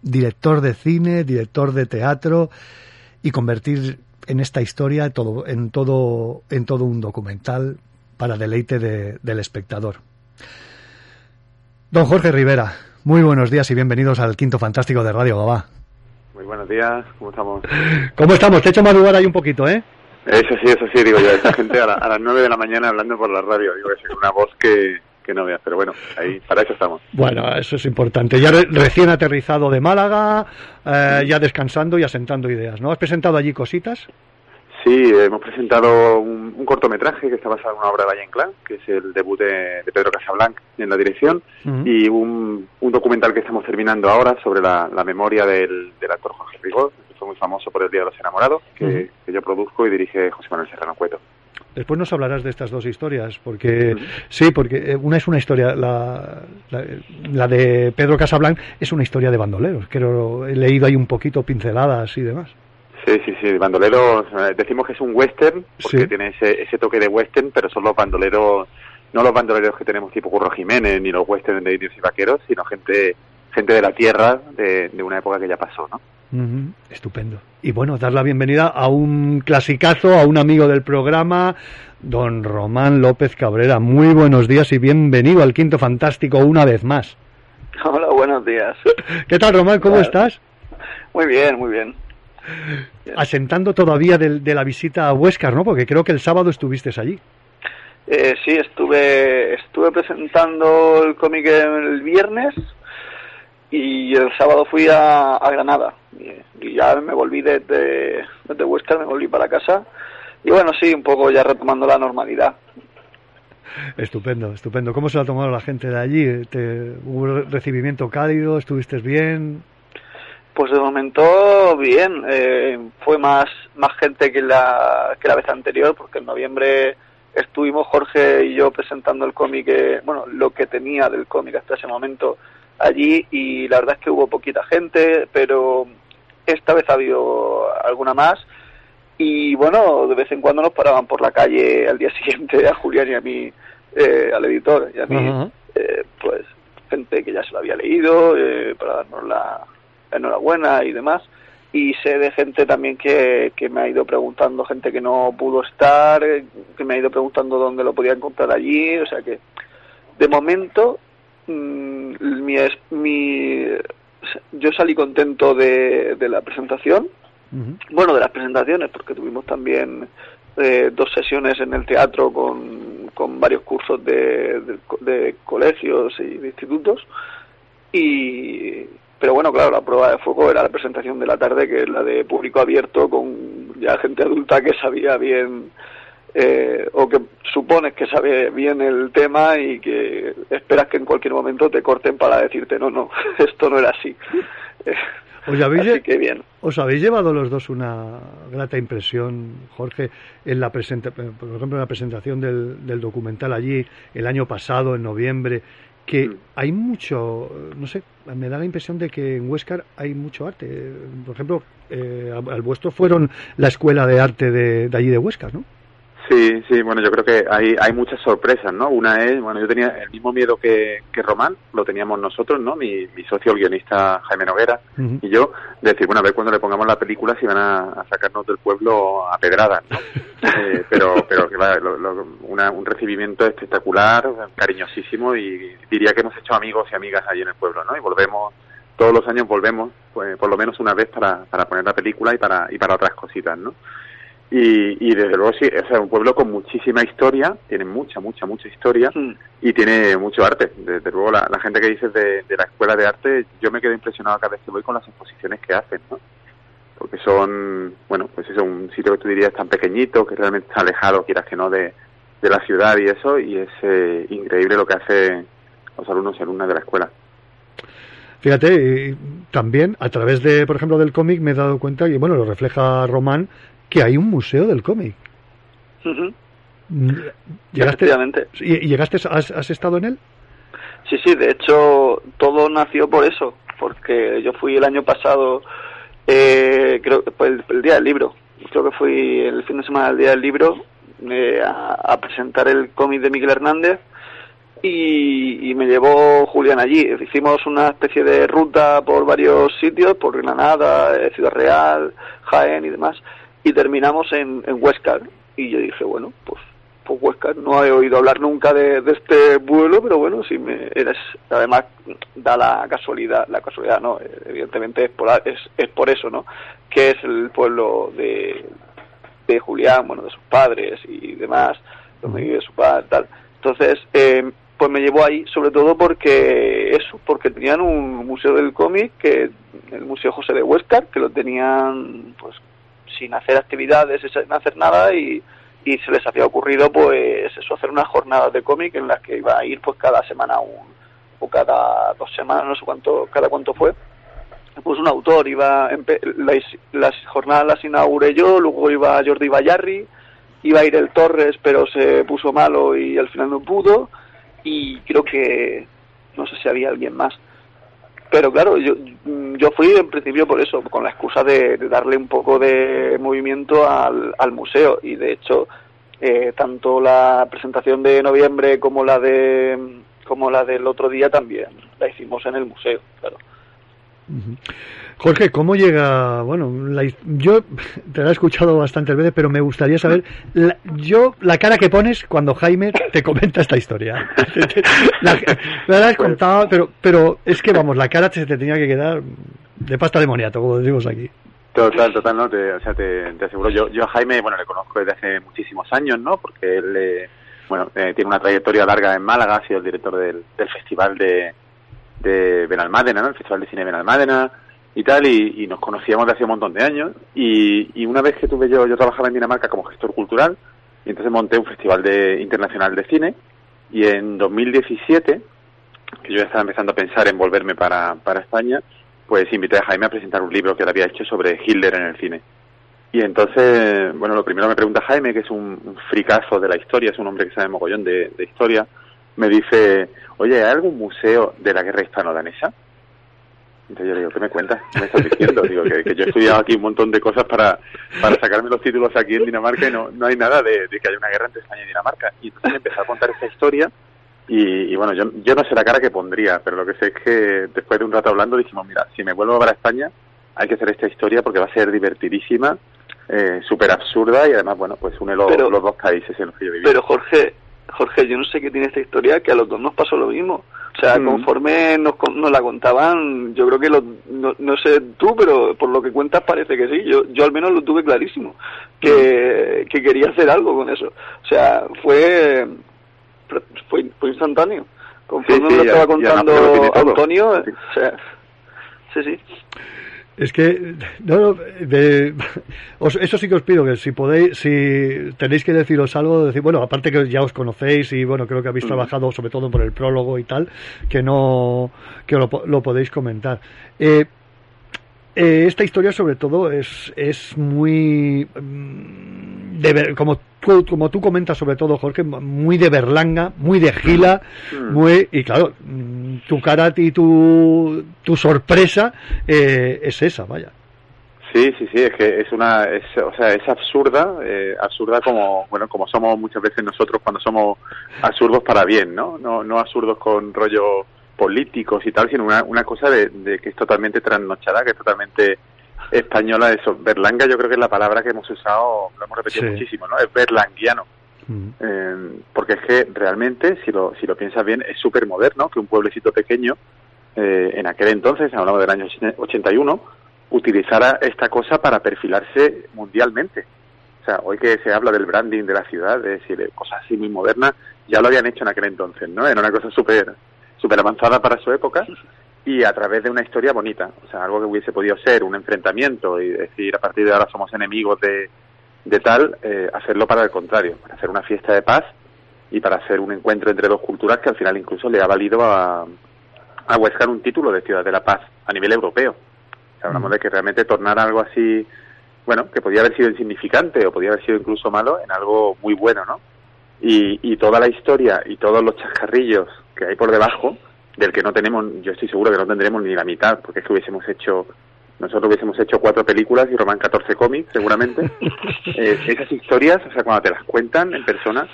director de cine, director de teatro y convertir en esta historia todo, en, todo, en todo un documental para deleite de- del espectador. Don Jorge Rivera, muy buenos días y bienvenidos al Quinto Fantástico de Radio Gabá. Muy buenos días, ¿cómo estamos? ¿Cómo estamos? Te he hecho madrugar ahí un poquito, ¿eh? Eso sí, eso sí, digo yo, esta gente a, la- a las 9 de la mañana hablando por la radio, digo, es una voz que, que no veas, pero bueno, ahí, para eso estamos. Bueno, eso es importante. Ya re- recién aterrizado de Málaga, eh, ya descansando y asentando ideas, ¿no? ¿Has presentado allí cositas? Sí, hemos presentado un, un cortometraje que está basado en una obra de Valle Inclán, que es el debut de, de Pedro Casablanc en la dirección, y un, un documental que estamos terminando ahora sobre la, la memoria del, del actor Jorge Rigol, que fue muy famoso por El Día de los Enamorados, que, yo produzco y dirige José Manuel Serrano Cueto. Después nos hablarás de estas dos historias, porque sí, porque eh, una es una historia, la, la, la de Pedro Casablanc es una historia de bandoleros, que lo- he leído ahí un poquito pinceladas y demás. Sí, sí, sí, bandoleros, eh, decimos que es un western, porque Sí. tiene ese, ese toque de western, pero son los bandoleros, no los bandoleros que tenemos tipo Curro Jiménez, ni los western de indios y vaqueros, sino gente gente de la tierra de, de una época que ya pasó, ¿no? Ujú, Estupendo. Y bueno, dar la bienvenida a un clasicazo, a un amigo del programa, don Román López Cabrera. Muy buenos días y bienvenido al Quinto Fantástico una vez más. Hola, buenos días. ¿Qué tal, Román? ¿Cómo estás? Muy bien, muy bien. Asentando todavía de, la visita a Huescar, ¿no? Porque creo que el sábado estuviste allí. Eh, sí, estuve estuve presentando el cómic el viernes y el sábado fui a, a Granada y, y ya me volví desde, desde Huesca, me volví para casa y bueno, sí, un poco ya retomando la normalidad. Estupendo, estupendo. ¿Cómo se lo ha tomado la gente de allí? ¿Te, ¿Hubo recibimiento cálido? ¿Estuviste bien? Pues de momento bien, eh, fue más más gente que la que la vez anterior porque en noviembre estuvimos Jorge y yo presentando el cómic, eh, bueno, lo que tenía del cómic hasta ese momento allí y la verdad es que hubo poquita gente, pero esta vez ha habido alguna más. Y bueno, de vez en cuando nos paraban por la calle al día siguiente a Julián y a mí, eh, al editor y a mí, eh, pues gente que ya se lo había leído eh, para darnos la enhorabuena y demás. Y sé de gente también que, que me ha ido preguntando, gente que no pudo estar, que me ha ido preguntando dónde lo podían comprar allí. O sea que, de momento, mm, mi, mi, yo salí contento de, de la presentación. Bueno, de las presentaciones, porque tuvimos también eh, dos sesiones en el teatro con, con varios cursos de, de, de colegios y de institutos. Y, pero bueno, claro, la prueba de foco era la presentación de la tarde, que es la de público abierto, con ya gente adulta que sabía bien, eh, o que supones que sabe bien el tema y que esperas que en cualquier momento te corten para decirte, no, no, esto no era así. Eh, ¿Os habéis, Así que bien. ¿Os habéis llevado los dos una grata impresión, Jorge, en la presenta por ejemplo, en la presentación del, del documental allí el año pasado, en noviembre, que Mm. hay mucho, no sé, me da la impresión de que en Huescar hay mucho arte. Por ejemplo, eh, al vuestro fueron la escuela de arte de, de allí de Huescar, ¿no? Sí, sí, bueno, yo creo que hay, hay muchas sorpresas, ¿no? Una es, bueno, yo tenía el mismo miedo que, que Román, lo teníamos nosotros, ¿no? Mi, mi socio, el guionista Jaime Noguera, y yo, de decir, bueno, a ver cuando le pongamos la película si van a, a sacarnos del pueblo a pedradas, ¿no? Eh, pero, pero que va, lo- lo- una- un recibimiento espectacular, cariñosísimo, y diría que hemos hecho amigos y amigas allí en el pueblo, ¿no? Y volvemos, todos los años volvemos, pues, por lo menos una vez para, para poner la película y para, y para otras cositas, ¿no? Y, y desde luego sí, o sea, un pueblo con muchísima historia, tiene mucha, mucha, mucha historia y tiene mucho arte. Desde luego la, la gente que dices de, de la escuela de arte, yo me quedo impresionado cada vez que voy con las exposiciones que hacen, ¿no? Porque son, bueno, pues es un sitio que tú dirías tan pequeñito, que realmente está alejado, quieras que no, de, de la ciudad y eso, y es eh, increíble lo que hacen los alumnos y alumnas de la escuela. Fíjate, y también a través de, por ejemplo, del cómic me he dado cuenta, y bueno, lo refleja Román, que hay un museo del cómic. ¿Llegaste. ¿Y llegaste, has, has estado en él? Sí, sí, de hecho todo nació por eso, porque yo fui el año pasado, eh, creo que el, el día del libro, creo que fui el fin de semana del día del libro eh, a, a presentar el cómic de Miguel Hernández y, y me llevó Julián allí. Hicimos una especie de ruta por varios sitios, por Granada, eh, Ciudad Real, Jaén y demás, y terminamos en, en Huescar. Y yo dije, bueno, pues pues Huesca no he oído hablar nunca de, de este pueblo pero bueno si me eres además da la casualidad la casualidad no eh, evidentemente es por es, es por eso no que es el pueblo de de Julián bueno de sus padres y demás donde vive su padre tal. Entonces eh, pues me llevó ahí sobre todo porque eso porque tenían un museo del cómic que el museo José de Huescar que lo tenían pues sin hacer actividades sin hacer nada y y se les había ocurrido pues eso hacer unas jornadas de cómic en las que iba a ir pues cada semana un, o cada dos semanas no sé cuánto cada cuánto fue. Pues un autor iba las, las jornadas las inauguré yo luego iba Jordi Bayarri iba a ir el Torres pero se puso malo y al final no pudo. Y creo que no sé si había alguien más pero claro, yo, yo fui en principio por eso, con la excusa de, de darle un poco de movimiento al, al museo y de hecho eh, tanto la presentación de noviembre como la de como la del otro día también la hicimos en el museo, claro. Jorge, ¿cómo llega? Bueno, la yo te la he escuchado bastantes veces, pero me gustaría saber, la, yo, la cara que pones cuando Jaime te comenta esta historia. La, has contado, pero, pero es que vamos, la cara se te tenía que quedar de pasta de moniato, como decimos aquí. Total, total, ¿no? Te, o sea, te, te aseguro. Yo, yo a Jaime, bueno, le conozco desde hace muchísimos años, ¿no? Porque él, eh, bueno, eh, tiene una trayectoria larga en Málaga, ha sido el director del, del Festival de, de Benalmádena, ¿no? El Festival de Cine de Benalmádena y tal, y, nos conocíamos de hace un montón de años. Y, una vez que tuve yo, yo trabajaba en Dinamarca como gestor cultural, y entonces monté un festival de, internacional de cine, y en 2017, que yo estaba empezando a pensar en volverme para, para España, pues invité a Jaime a presentar un libro que él había hecho sobre Hitler en el cine. Y entonces, bueno, lo primero me pregunta Jaime, que es un, un fricazo de la historia, es un hombre que sabe mogollón de, de historia, me dice, oye, ¿hay algún museo de la guerra hispano-danesa? Entonces yo le digo, ¿qué me cuentas? ¿Qué me estás diciendo? Digo, que, que yo he estudiado aquí un montón de cosas para, para sacarme los títulos aquí en Dinamarca y no, no hay nada de, de que haya una guerra entre España y Dinamarca. Y entonces me empezó a contar esta historia y, y bueno, yo, yo no sé la cara que pondría, pero lo que sé es que después de un rato hablando dijimos, mira, si me vuelvo para España hay que hacer esta historia porque va a ser divertidísima, eh, súper absurda y además, bueno, pues une los, Pero- los dos países en los que yo viví. Pero Jorge, Jorge, yo no sé qué tiene esta historia, que a los dos nos pasó lo mismo. O sea, Mm. conforme nos, nos la contaban, yo creo que los, no, no sé tú, pero por lo que cuentas parece que sí. Yo, yo al menos lo tuve clarísimo, que, que quería hacer algo con eso. O sea, fue, fue, fue instantáneo. Conforme Sí, sí, me lo estaba contando lo. Antonio, o sea, sí, sí. Es que, no, no, de- os- eso sí que os pido, que si podéis, si tenéis que deciros algo, decir, bueno, aparte que ya os conocéis y bueno, creo que habéis Mm. trabajado sobre todo por el prólogo y tal, que no, que lo, po- lo podéis comentar. Eh, eh, esta historia sobre todo es, es muy mm, de ver- como como tú comentas sobre todo Jorge muy de Berlanga muy de Gila muy y claro mm, tu cara y tu, tu sorpresa eh, es esa vaya Sí, sí, sí, es que es una, es, o sea, es absurda, eh, absurda como, bueno, como somos muchas veces nosotros cuando somos absurdos para bien, ¿no? No, no absurdos con rollo políticos y tal, sino una, una cosa de, de que es totalmente trasnochada, que es totalmente española. Eso, Berlanga yo creo que es la palabra que hemos usado, lo hemos repetido Sí. muchísimo, ¿no? Es berlanguiano. Eh, porque es que realmente, si lo, si lo piensas bien, es súper moderno que un pueblecito pequeño, eh, en aquel entonces, hablamos del año 81, utilizara esta cosa para perfilarse mundialmente. O sea, hoy que se habla del branding de la ciudad, es decir, de cosas así muy modernas, ya lo habían hecho en aquel entonces, ¿no? Era una cosa súper súper avanzada para su época y a través de una historia bonita, o sea, algo que hubiese podido ser un enfrentamiento y decir a partir de ahora somos enemigos de, de tal, eh, hacerlo para el contrario, para hacer una fiesta de paz y para hacer un encuentro entre dos culturas que al final incluso le ha valido a, a Huesca un título de Ciudad de la Paz a nivel europeo. O sea, hablamos de que realmente tornar algo así, bueno, que podía haber sido insignificante o podía haber sido incluso malo en algo muy bueno, ¿no? Y, y toda la historia y todos los chascarrillos que hay por debajo, del que no tenemos, yo estoy seguro que no tendremos ni la mitad, porque es que hubiésemos hecho, nosotros hubiésemos hecho cuatro películas y Román 14 cómics, seguramente. Eh, esas historias, o sea, cuando te las cuentan en persona,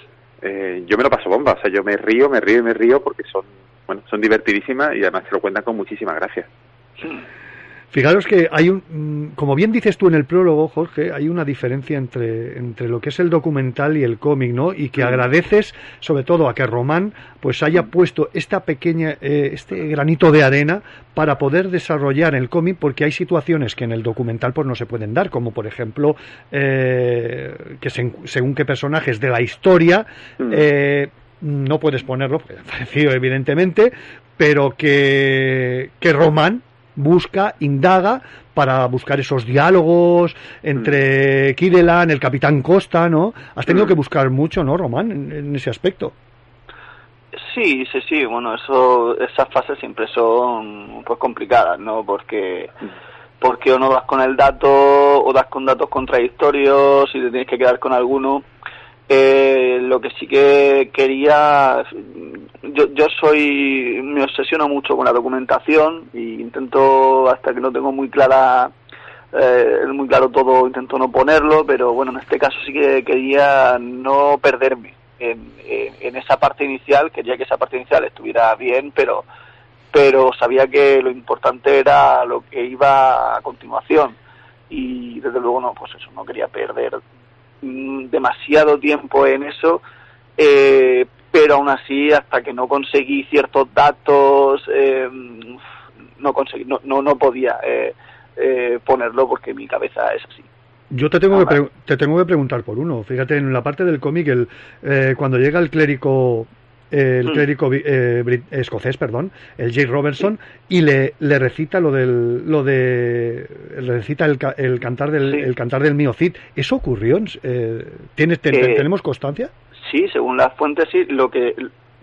eh, yo me lo paso bomba, o sea, yo me río, me río y me río porque son, bueno, son divertidísimas y además te lo cuentan con muchísima gracia. Fijaros que hay un, mm, como bien dices tú en el prólogo, Jorge, hay una diferencia entre, entre lo que es el documental y el cómic, ¿no? Y que agradeces, sobre todo, a que Román, pues haya puesto esta pequeña, eh, este granito de arena para poder desarrollar el cómic, porque hay situaciones que en el documental pues no se pueden dar, como por ejemplo, eh, que se- según qué personajes de la historia, eh, no puedes ponerlo, porque ha fallecido evidentemente, pero que, que Román busca, indaga para buscar esos diálogos entre Kidelan, el Capitán Costa, ¿no? Has tenido que buscar mucho, ¿no, Román, en, en ese aspecto? Sí, sí, sí, bueno, eso, esas fases siempre son pues complicadas, ¿no? Porque, porque o no das con el dato, o das con datos contradictorios, y te tienes que quedar con alguno. Eh, lo que sí que quería, yo, yo soy, me obsesiono mucho con la documentación e intento, hasta que no tengo muy clara, eh, muy claro todo, intento no ponerlo, pero bueno, en este caso sí que quería no perderme en, en, en esa parte inicial, quería que esa parte inicial estuviera bien, pero pero sabía que lo importante era lo que iba a continuación. Y desde luego no, pues eso, no quería perder demasiado tiempo en eso, eh, pero aún así hasta que no conseguí ciertos datos eh, no conseguí, no, no, no podía eh, eh, ponerlo porque mi cabeza es así. Yo te tengo, que pre- te tengo que preguntar por uno. Fíjate, en la parte del cómic, el, eh, cuando llega el clérigo, el Mm. clérigo eh, escocés, perdón, el Jake Robertson, y le, le recita lo del, lo de, le recita el, el cantar del, Sí. el cantar del mío Cid. ¿Eso ocurrió? Eh, ¿tienes, te- te- Eh, ¿Tenemos constancia? Sí, según las fuentes sí, lo que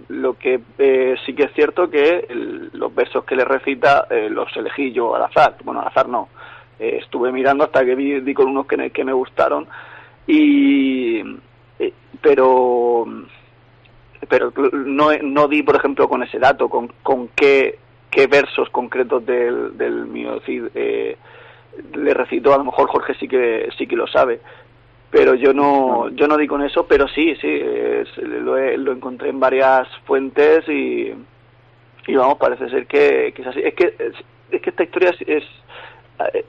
lo que eh, sí que es cierto que el- los versos que le recita eh, los elegí yo al azar, bueno, al azar no, estuve mirando hasta que vi, di con unos que me, que me gustaron y eh, pero pero no, no di por ejemplo con ese dato con, con qué, qué versos concretos del, del mío Cid eh, le recito a lo mejor Jorge sí que sí que lo sabe pero yo no. yo no di con eso pero sí sí es- lo, he- lo encontré en varias fuentes y y vamos parece ser que, que es así. Es que es, es que esta historia es, es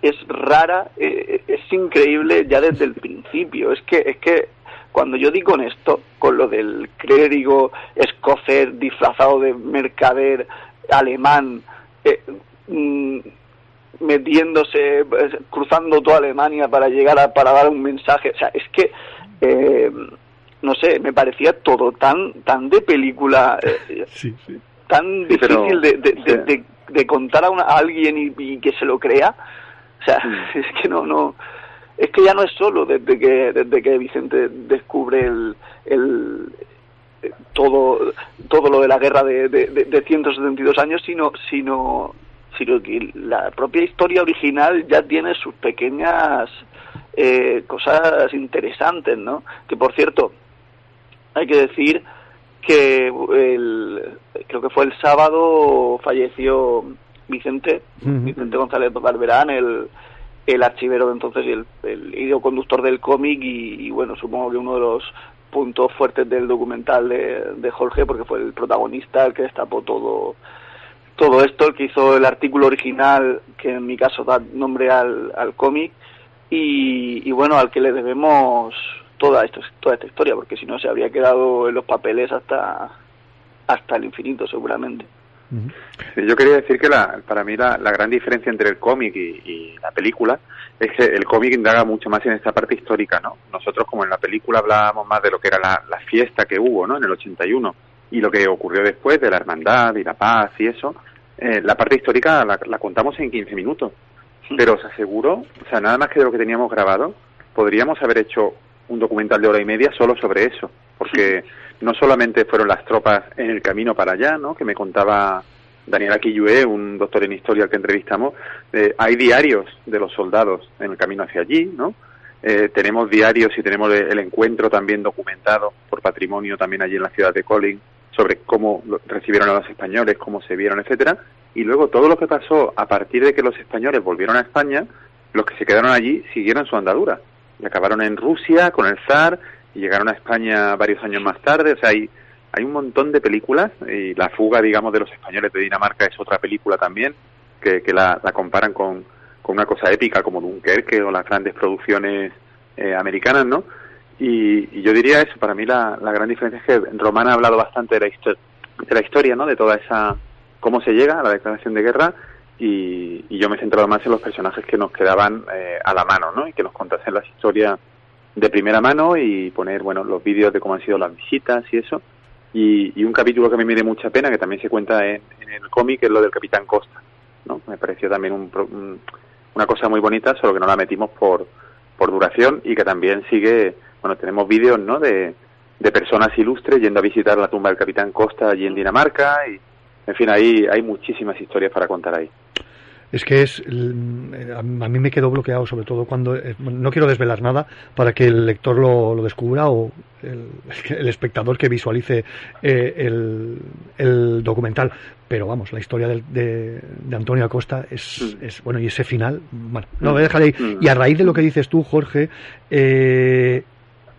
es rara eh, es increíble ya desde el principio. Es que es que cuando yo di con esto con lo del clérigo escocés disfrazado de mercader alemán eh, mm, metiéndose, eh, cruzando toda Alemania para llegar a, para dar un mensaje. O sea, es que, eh, no sé, me parecía todo tan, tan de película, eh, tan Sí, pero- difícil de, de, de- de- de contar a, una- a alguien y, y que se lo crea. O sea, Mm. es que no, no, es que ya no es solo desde que, desde que Vicente descubre el, el eh, todo, todo lo de la guerra de, de, de- de 172 años, sino, sino, sino que la propia historia original ya tiene sus pequeñas eh, cosas interesantes, ¿no? Que por cierto, hay que decir que el, creo que fue el sábado falleció Vicente, Vicente González Barberán, el, el archivero de entonces y el, el del cómic y, bueno, supongo que uno de los puntos fuertes del documental de, de Jorge porque fue el protagonista el que destapó todo todo esto, el que hizo el artículo original que en mi caso da nombre al, al cómic y, y bueno, al que le debemos toda, esto, toda esta historia porque si no se habría quedado en los papeles hasta hasta el infinito seguramente. Sí, Yo quería decir que la, para mí la, la gran diferencia entre el cómic y, y la película es que el cómic indaga mucho más en esta parte histórica, ¿no? Nosotros como en la película hablábamos más de lo que era la, la fiesta que hubo, ¿no? En el 81 y lo que ocurrió después de la hermandad y la paz y eso, eh, la parte histórica la, la contamos en 15 minutos. Pero os aseguro, o sea, nada más que de lo que teníamos grabado, podríamos haber hecho un documental de hora y media solo sobre eso, porque no solamente fueron las tropas en el camino para allá, ¿no? Que me contaba Daniel Aquillué, un doctor en historia al que entrevistamos, eh, hay diarios de los soldados en el camino hacia allí, ¿no? Eh, tenemos diarios y tenemos el, encuentro también documentado por patrimonio también allí en la ciudad de Colin sobre cómo recibieron a los españoles, cómo se vieron, etcétera, y luego todo lo que pasó a partir de que los españoles volvieron a España, los que se quedaron allí siguieron su andadura y acabaron en Rusia con el zar llegaron a España varios años más tarde, o sea, hay hay un montón de películas y la fuga, digamos, de los españoles de Dinamarca es otra película también que, la, comparan con, una cosa épica como Dunkerque o las grandes producciones eh, americanas, ¿no? Y, yo diría eso, para mí la, gran diferencia es que Román ha hablado bastante de la, de la historia, ¿no? De toda esa, cómo se llega a la declaración de guerra y, y yo me he centrado más en los personajes que nos quedaban eh, a la mano, ¿no? Y que nos contasen las historias de primera mano y poner, bueno, los vídeos de cómo han sido las visitas y eso. Y, y un capítulo que a mí me dio mucha pena, que también se cuenta en, en el cómic, es lo del Capitán Costa, ¿no? Me pareció también un, una cosa muy bonita, solo que no la metimos por, por duración y que también sigue, bueno, tenemos vídeos, ¿no? De, de personas ilustres yendo a visitar la tumba del Capitán Costa allí en Dinamarca y, en fin, hay, hay muchísimas historias para contar ahí. Es que es. mm, A mí me quedó bloqueado, sobre todo cuando. eh, No quiero desvelar nada para que el lector lo, lo descubra o el, el espectador que visualice eh, el, el documental. Pero vamos, la historia de, de Antonio Acosta es, es. Bueno, y ese final. Bueno, no, voy a dejar ahí. Mm. Y a raíz de lo que dices tú, Jorge, eh,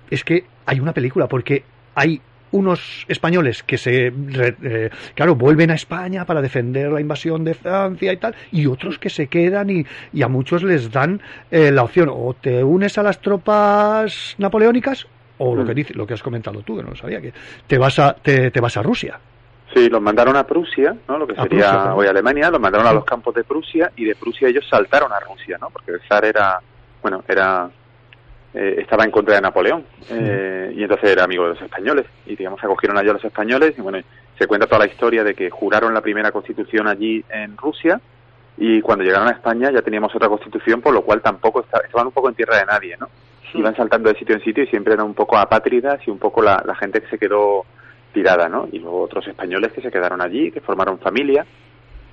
es que hay una película, porque hay unos españoles que se, eh, claro, vuelven a España para defender la invasión de Francia y tal, y otros que se quedan y, y a muchos les dan eh, la opción o te unes a las tropas napoleónicas o lo que dice, lo que has comentado tú, que no lo sabía, que te vas a, te, te vas a Rusia. Sí, los mandaron a Prusia, ¿no? Lo que sería Prusia, hoy Alemania, los mandaron a los campos de Prusia y de Prusia ellos saltaron a Rusia, ¿no? Porque el zar era, bueno, era eh, estaba en contra de Napoleón eh, y entonces era amigo de los españoles. Y digamos acogieron allí a los españoles y bueno se cuenta toda la historia de que juraron la primera constitución allí en Rusia y cuando llegaron a España ya teníamos otra constitución por lo cual tampoco esta- estaban un poco en tierra de nadie no iban saltando de sitio en sitio y siempre eran un poco apátridas y un poco la, la gente que se quedó tirada no y luego otros españoles que se quedaron allí que formaron familia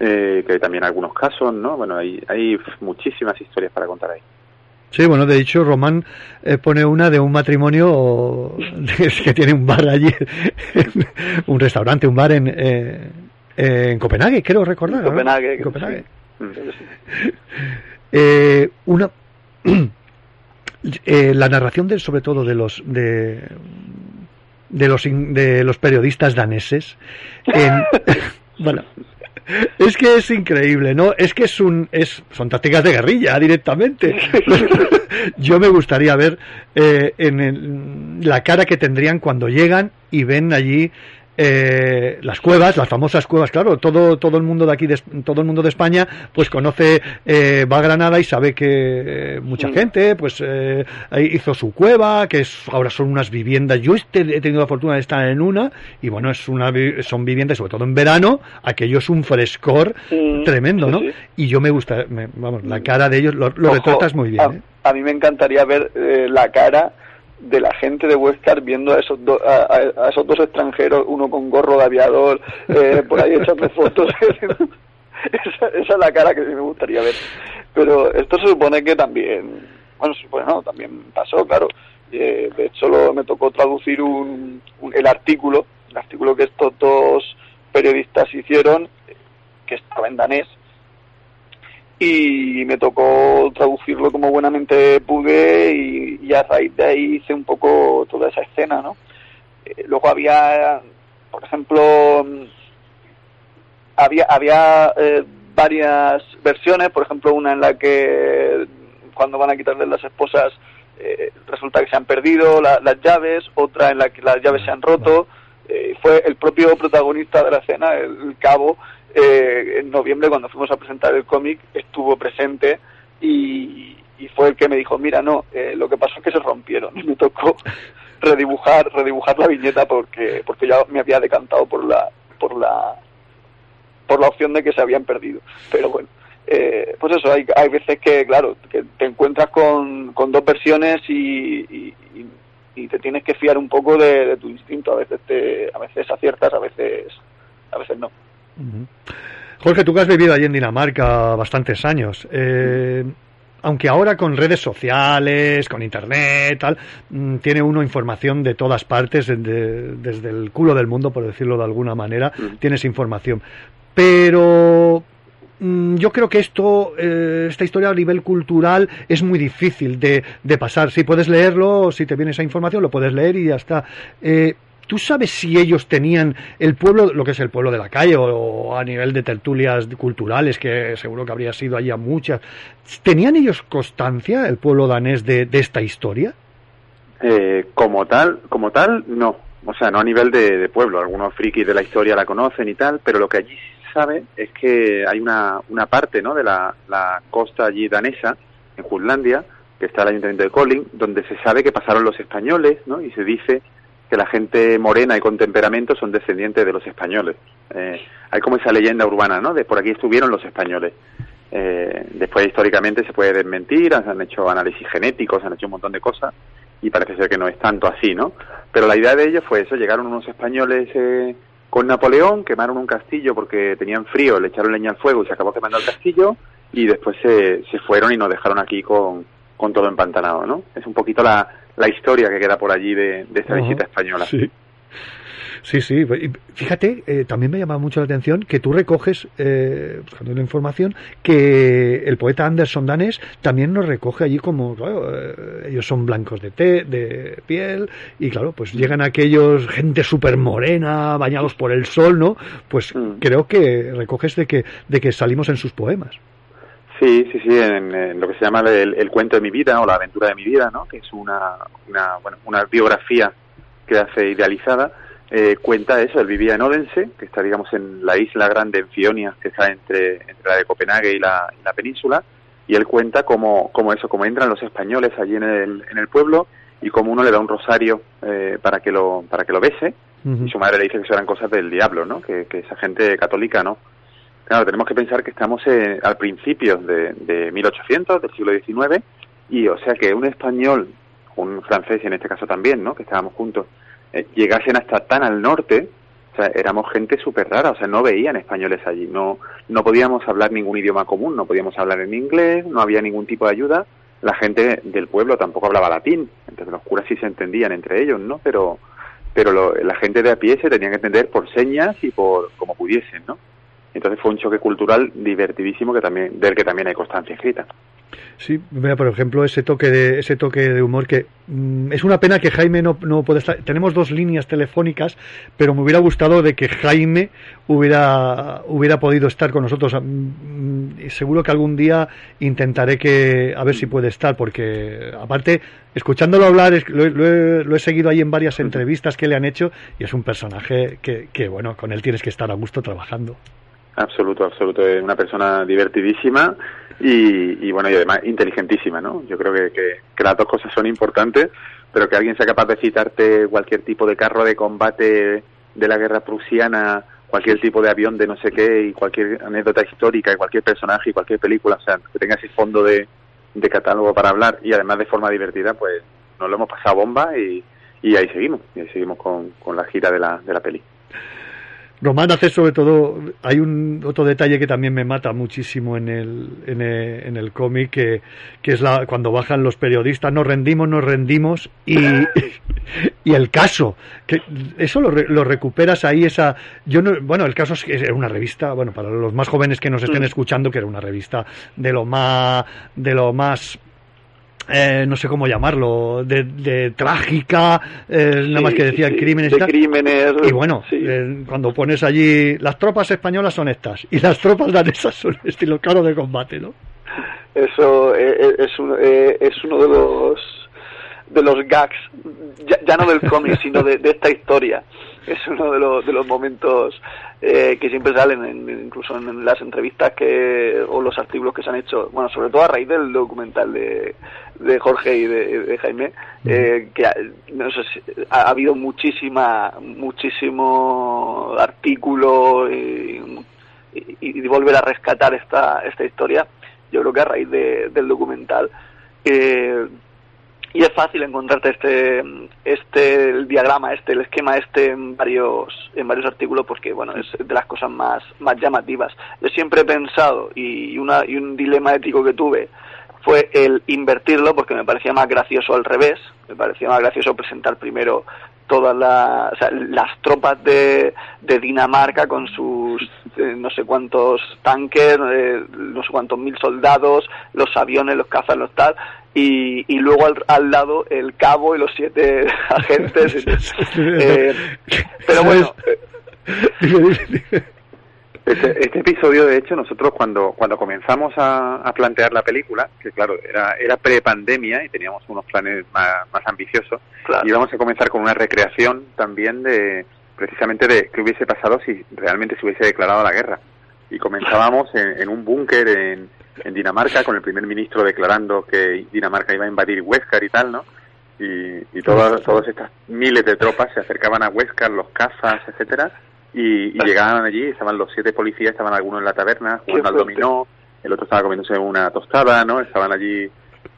eh, que también algunos casos no bueno hay hay muchísimas historias para contar ahí Sí, bueno, de hecho, Román eh, pone una de un matrimonio que tiene un bar allí, un restaurante, un bar en, eh, en Copenhague, creo recordar. ¿no? Copenhague, En Copenhague. sí. Eh, una eh, la narración de, sobre todo de los de de los de los periodistas daneses en, bueno es que es increíble no es que es un es son tácticas de guerrilla directamente. Yo me gustaría ver eh, en el- la cara que tendrían cuando llegan y ven allí eh, las cuevas, las famosas cuevas, claro, todo todo el mundo de aquí, de, todo el mundo de España, pues conoce, eh, va a Granada y sabe que eh, mucha gente, pues eh, hizo su cueva, que es, ahora son unas viviendas. Yo este- he tenido la fortuna de estar en una y bueno, es una son viviendas, sobre todo en verano, aquello es un frescor Mm, tremendo, ¿no? sí. Y yo me gusta, me- vamos, la cara de ellos lo, lo Ojo, retratas muy bien. A, ¿eh? a mí me encantaría ver eh, la cara de la gente de Huescar viendo a esos, do- a, esos dos extranjeros, uno con gorro de aviador, eh, por ahí echando fotos. esa, esa es la cara que me gustaría ver. Pero esto se supone que también, bueno, se supone no, también pasó, claro. Eh, de hecho, lo- me tocó traducir un, un- el artículo, el artículo que estos dos periodistas hicieron, que estaba en danés, y me tocó traducirlo como buenamente pude y, y a raíz de ahí hice un poco toda esa escena, ¿no? Eh, luego había, por ejemplo, mm, había, había eh, varias versiones, por ejemplo, una en la que cuando van a quitarle las esposas eh, resulta que se han perdido la- las llaves, otra en la que las llaves se han roto. Eh, fue el propio protagonista de la escena, el, el cabo, eh, en noviembre cuando fuimos a presentar el cómic estuvo presente y, y fue el que me dijo, mira, no, eh, lo que pasó es que se rompieron y me tocó redibujar, redibujar la viñeta porque, porque ya me había decantado por la, por la, por la opción de que se habían perdido. Pero bueno, eh, pues eso, hay, hay veces que, claro, que te encuentras con, con dos versiones y, y, y- te tienes que fiar un poco de, de tu instinto. A veces te, a veces aciertas, a veces, a veces no. Jorge, tú que has vivido allí en Dinamarca bastantes años, eh, aunque ahora con redes sociales, con internet, tal, mm, tiene uno información de todas partes, de- de- desde el culo del mundo, por decirlo de alguna manera, tienes información. Pero mm, yo creo que esto, eh, esta historia a nivel cultural es muy difícil de, de pasar. Si puedes leerlo, si te viene esa información, lo puedes leer y ya está. Eh, ¿Tú sabes si ellos tenían el pueblo, lo que es el pueblo de la calle, o, a nivel de tertulias culturales, que seguro que habría sido allí a muchas, ¿tenían ellos constancia, el pueblo danés, de, esta historia? Eh, como tal, como tal, no. O sea, no a nivel de, pueblo. Algunos frikis de la historia la conocen y tal, pero lo que allí se sabe es que hay una, una parte, ¿no? De la, costa allí danesa, en Jutlandia, que está el ayuntamiento de Colin, donde se sabe que pasaron los españoles, ¿no? Y se dice que la gente morena y con temperamento son descendientes de los españoles. Eh, hay como esa leyenda urbana, ¿no? De por aquí estuvieron los españoles. Eh, después históricamente se puede desmentir, han hecho análisis genéticos, han hecho un montón de cosas y parece ser que no es tanto así, ¿no? Pero la idea de ellos fue eso, llegaron unos españoles eh, con Napoleón, quemaron un castillo porque tenían frío, le echaron leña al fuego y se acabó quemando el castillo y después se, se fueron y nos dejaron aquí con, con todo empantanado, ¿no? Es un poquito la, la historia que queda por allí de, de esta visita española. sí. Sí, sí. Fíjate, eh, también me llama mucho la atención que tú recoges, eh, buscando la información, que el poeta Anderson danés también nos recoge allí como, claro, eh, ellos son blancos de té, de piel, y claro, pues llegan aquellos, gente súper morena, bañados por el sol, ¿no? Pues creo que recoges de que, de que salimos en sus poemas. Sí, sí, sí, en, en lo que se llama el, el cuento de mi vida o la aventura de mi vida, ¿no? Que es una, una, bueno, una biografía que hace idealizada, eh, cuenta eso, él vivía en Odense, que está, digamos, en la isla grande, en Fionia, que está entre, entre la de Copenhague y la, y la península, y él cuenta cómo, cómo eso, cómo entran los españoles allí en el, en el pueblo y cómo uno le da un rosario eh, para que lo para que lo bese, y su madre le dice que eso eran cosas del diablo, ¿no? Que, que esa gente católica, ¿no? Claro, tenemos que pensar que estamos eh, al principio de, de 1800, del siglo XIX, y o sea que un español, un francés en este caso también, ¿no? Que estábamos juntos, eh, llegasen hasta tan al norte, o sea, éramos gente súper rara, o sea, no veían españoles allí, no, no podíamos hablar ningún idioma común, no podíamos hablar en inglés, no había ningún tipo de ayuda, la gente del pueblo tampoco hablaba latín, entonces los curas sí se entendían entre ellos, ¿no? Pero, pero lo- la gente de a pie se tenía que entender por señas y por como pudiesen, ¿no? Entonces fue un choque cultural divertidísimo que también, del que también hay constancia escrita. Sí, mira, por ejemplo, ese toque de ese toque de humor que mm, es una pena que Jaime no, no puede estar. Tenemos dos líneas telefónicas, pero me hubiera gustado de que Jaime hubiera hubiera podido estar con nosotros. Mm, y seguro que algún día intentaré que a ver si puede estar, porque aparte escuchándolo hablar es- lo, he- lo he, lo he seguido ahí en varias entrevistas que le han hecho y es un personaje que, que bueno, con él tienes que estar a gusto trabajando. Absoluto, absoluto. Es una persona divertidísima y, y bueno, y además inteligentísima, ¿no? Yo creo que, que, las dos cosas son importantes, pero que alguien sea capaz de citarte cualquier tipo de carro de combate de la guerra prusiana, cualquier tipo de avión de no sé qué y cualquier anécdota histórica y cualquier personaje y cualquier película, o sea, que tenga ese fondo de, de catálogo para hablar y además de forma divertida, pues nos lo hemos pasado bomba y, y ahí seguimos, y ahí seguimos con, con la gira de la, de la peli. Román hace sobre todo, hay un otro detalle que también me mata muchísimo en el, en el, en el cómic, que, que es la, cuando bajan los periodistas, nos rendimos, nos rendimos, y, y el caso, que eso lo, lo recuperas ahí, esa, yo no, bueno, el caso es que era una revista, bueno, para los más jóvenes que nos estén Mm. escuchando, que era una revista de lo más, de lo más, eh, no sé cómo llamarlo, de, de trágica, eh, nada más que decía sí. crímenes De y tal. crímenes, Y bueno, eh, cuando pones allí, las tropas españolas son estas, y las tropas danesas son estilo carro de combate, ¿no? Eso eh, es, un- es uno de los de los gags, ya, ya no del cómic, sino de, de esta historia. Es uno de los, de los momentos eh, que siempre salen, en- incluso en las entrevistas que o los artículos que se han hecho, bueno, sobre todo a raíz del documental de, de Jorge y de, de Jaime, eh, que ha, no sé si- ha, ha habido muchísima, muchísimo artículo y, y, y volver a rescatar esta, esta historia, yo creo que a raíz de- del documental. eh, y es fácil encontrarte este este el diagrama este el esquema este en varios en varios artículos porque bueno es de las cosas más más llamativas. Yo siempre he pensado y una y un dilema ético que tuve fue el invertirlo porque me parecía más gracioso al revés. Me parecía más gracioso presentar primero todas sea, las tropas de, de Dinamarca con eh, no sé cuántos tanques eh, no sé cuántos mil soldados los aviones los cazas los tal y, y luego al, al lado el cabo y los siete agentes. Eh, pero bueno. Este, este episodio, de hecho, nosotros cuando, cuando comenzamos a, a plantear la película, que claro, era, era pre-pandemia y teníamos unos planes más, más ambiciosos, íbamos a comenzar con una recreación también de, precisamente de qué hubiese pasado si realmente se hubiese declarado la guerra. Y comenzábamos en, en un búnker en, en Dinamarca con el primer ministro declarando que Dinamarca iba a invadir Huéscar y tal, ¿no? Y, y todas, todas estas miles de tropas se acercaban a Huéscar, los cazas, etcétera, y, y llegaban allí, estaban los siete policías, estaban algunos en la taberna jugando al dominó, el otro estaba comiéndose una tostada, ¿no? Estaban allí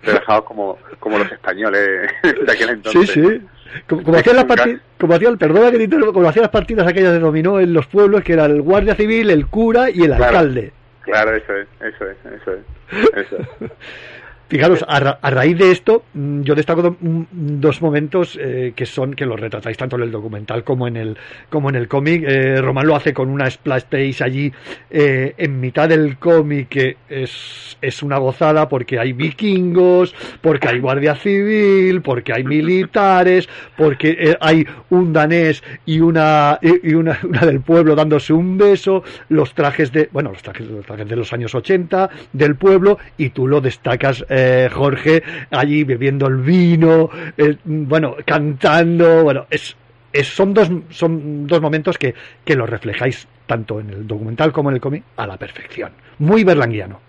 relajados como, como los españoles de aquel Sí, entonces. sí. Como, como hacían las partidas, como hacían, perdona que te como hacían las partidas aquellas de dominó en los pueblos, que era el guardia civil, el cura y el Claro. alcalde. Claro, eso es, eso es, eso es. Eso es. Fijaros, a, ra- a raíz de esto, mm, yo destaco do- mm, dos momentos eh, que son que los retratáis tanto en el documental como en el como en el cómic. Eh, Román lo hace con una splash page allí eh, en mitad del cómic que es, es una gozada porque hay vikingos, porque hay guardia civil, porque hay militares, porque eh, hay un danés y una y y una, una del pueblo dándose un beso, los trajes de bueno los trajes, los trajes de los años 80 del pueblo y tú lo destacas eh, Jorge allí bebiendo el vino, eh, bueno cantando, bueno es, es son dos son dos momentos que que lo reflejáis tanto en el documental como en el cómic a la perfección, muy berlanguiano.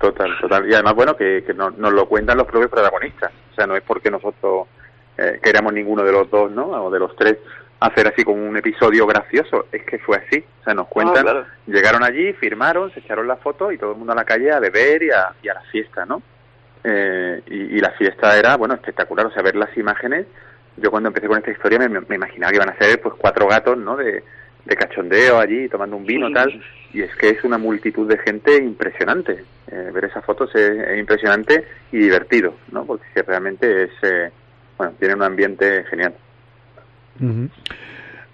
Total, total. Y además, bueno, que, que nos, nos lo cuentan los propios protagonistas. O sea, no es porque nosotros eh, queramos ninguno de los dos, ¿no? O de los tres hacer así como un episodio gracioso. Es que fue así. O sea, nos cuentan, claro. llegaron allí, firmaron, se echaron la foto y todo el mundo a la calle a beber y a, y a la fiesta, ¿no? Eh, y, y la fiesta era, bueno, espectacular. O sea, ver las imágenes. Yo cuando empecé con esta historia me, me imaginaba que iban a ser pues cuatro gatos, ¿no? De, de cachondeo allí, tomando un vino, Sí. tal. Y es que es una multitud de gente impresionante. Eh, ver esas fotos es, es impresionante y divertido, ¿no? Porque que realmente es, eh, bueno, tiene un ambiente genial. Ujú.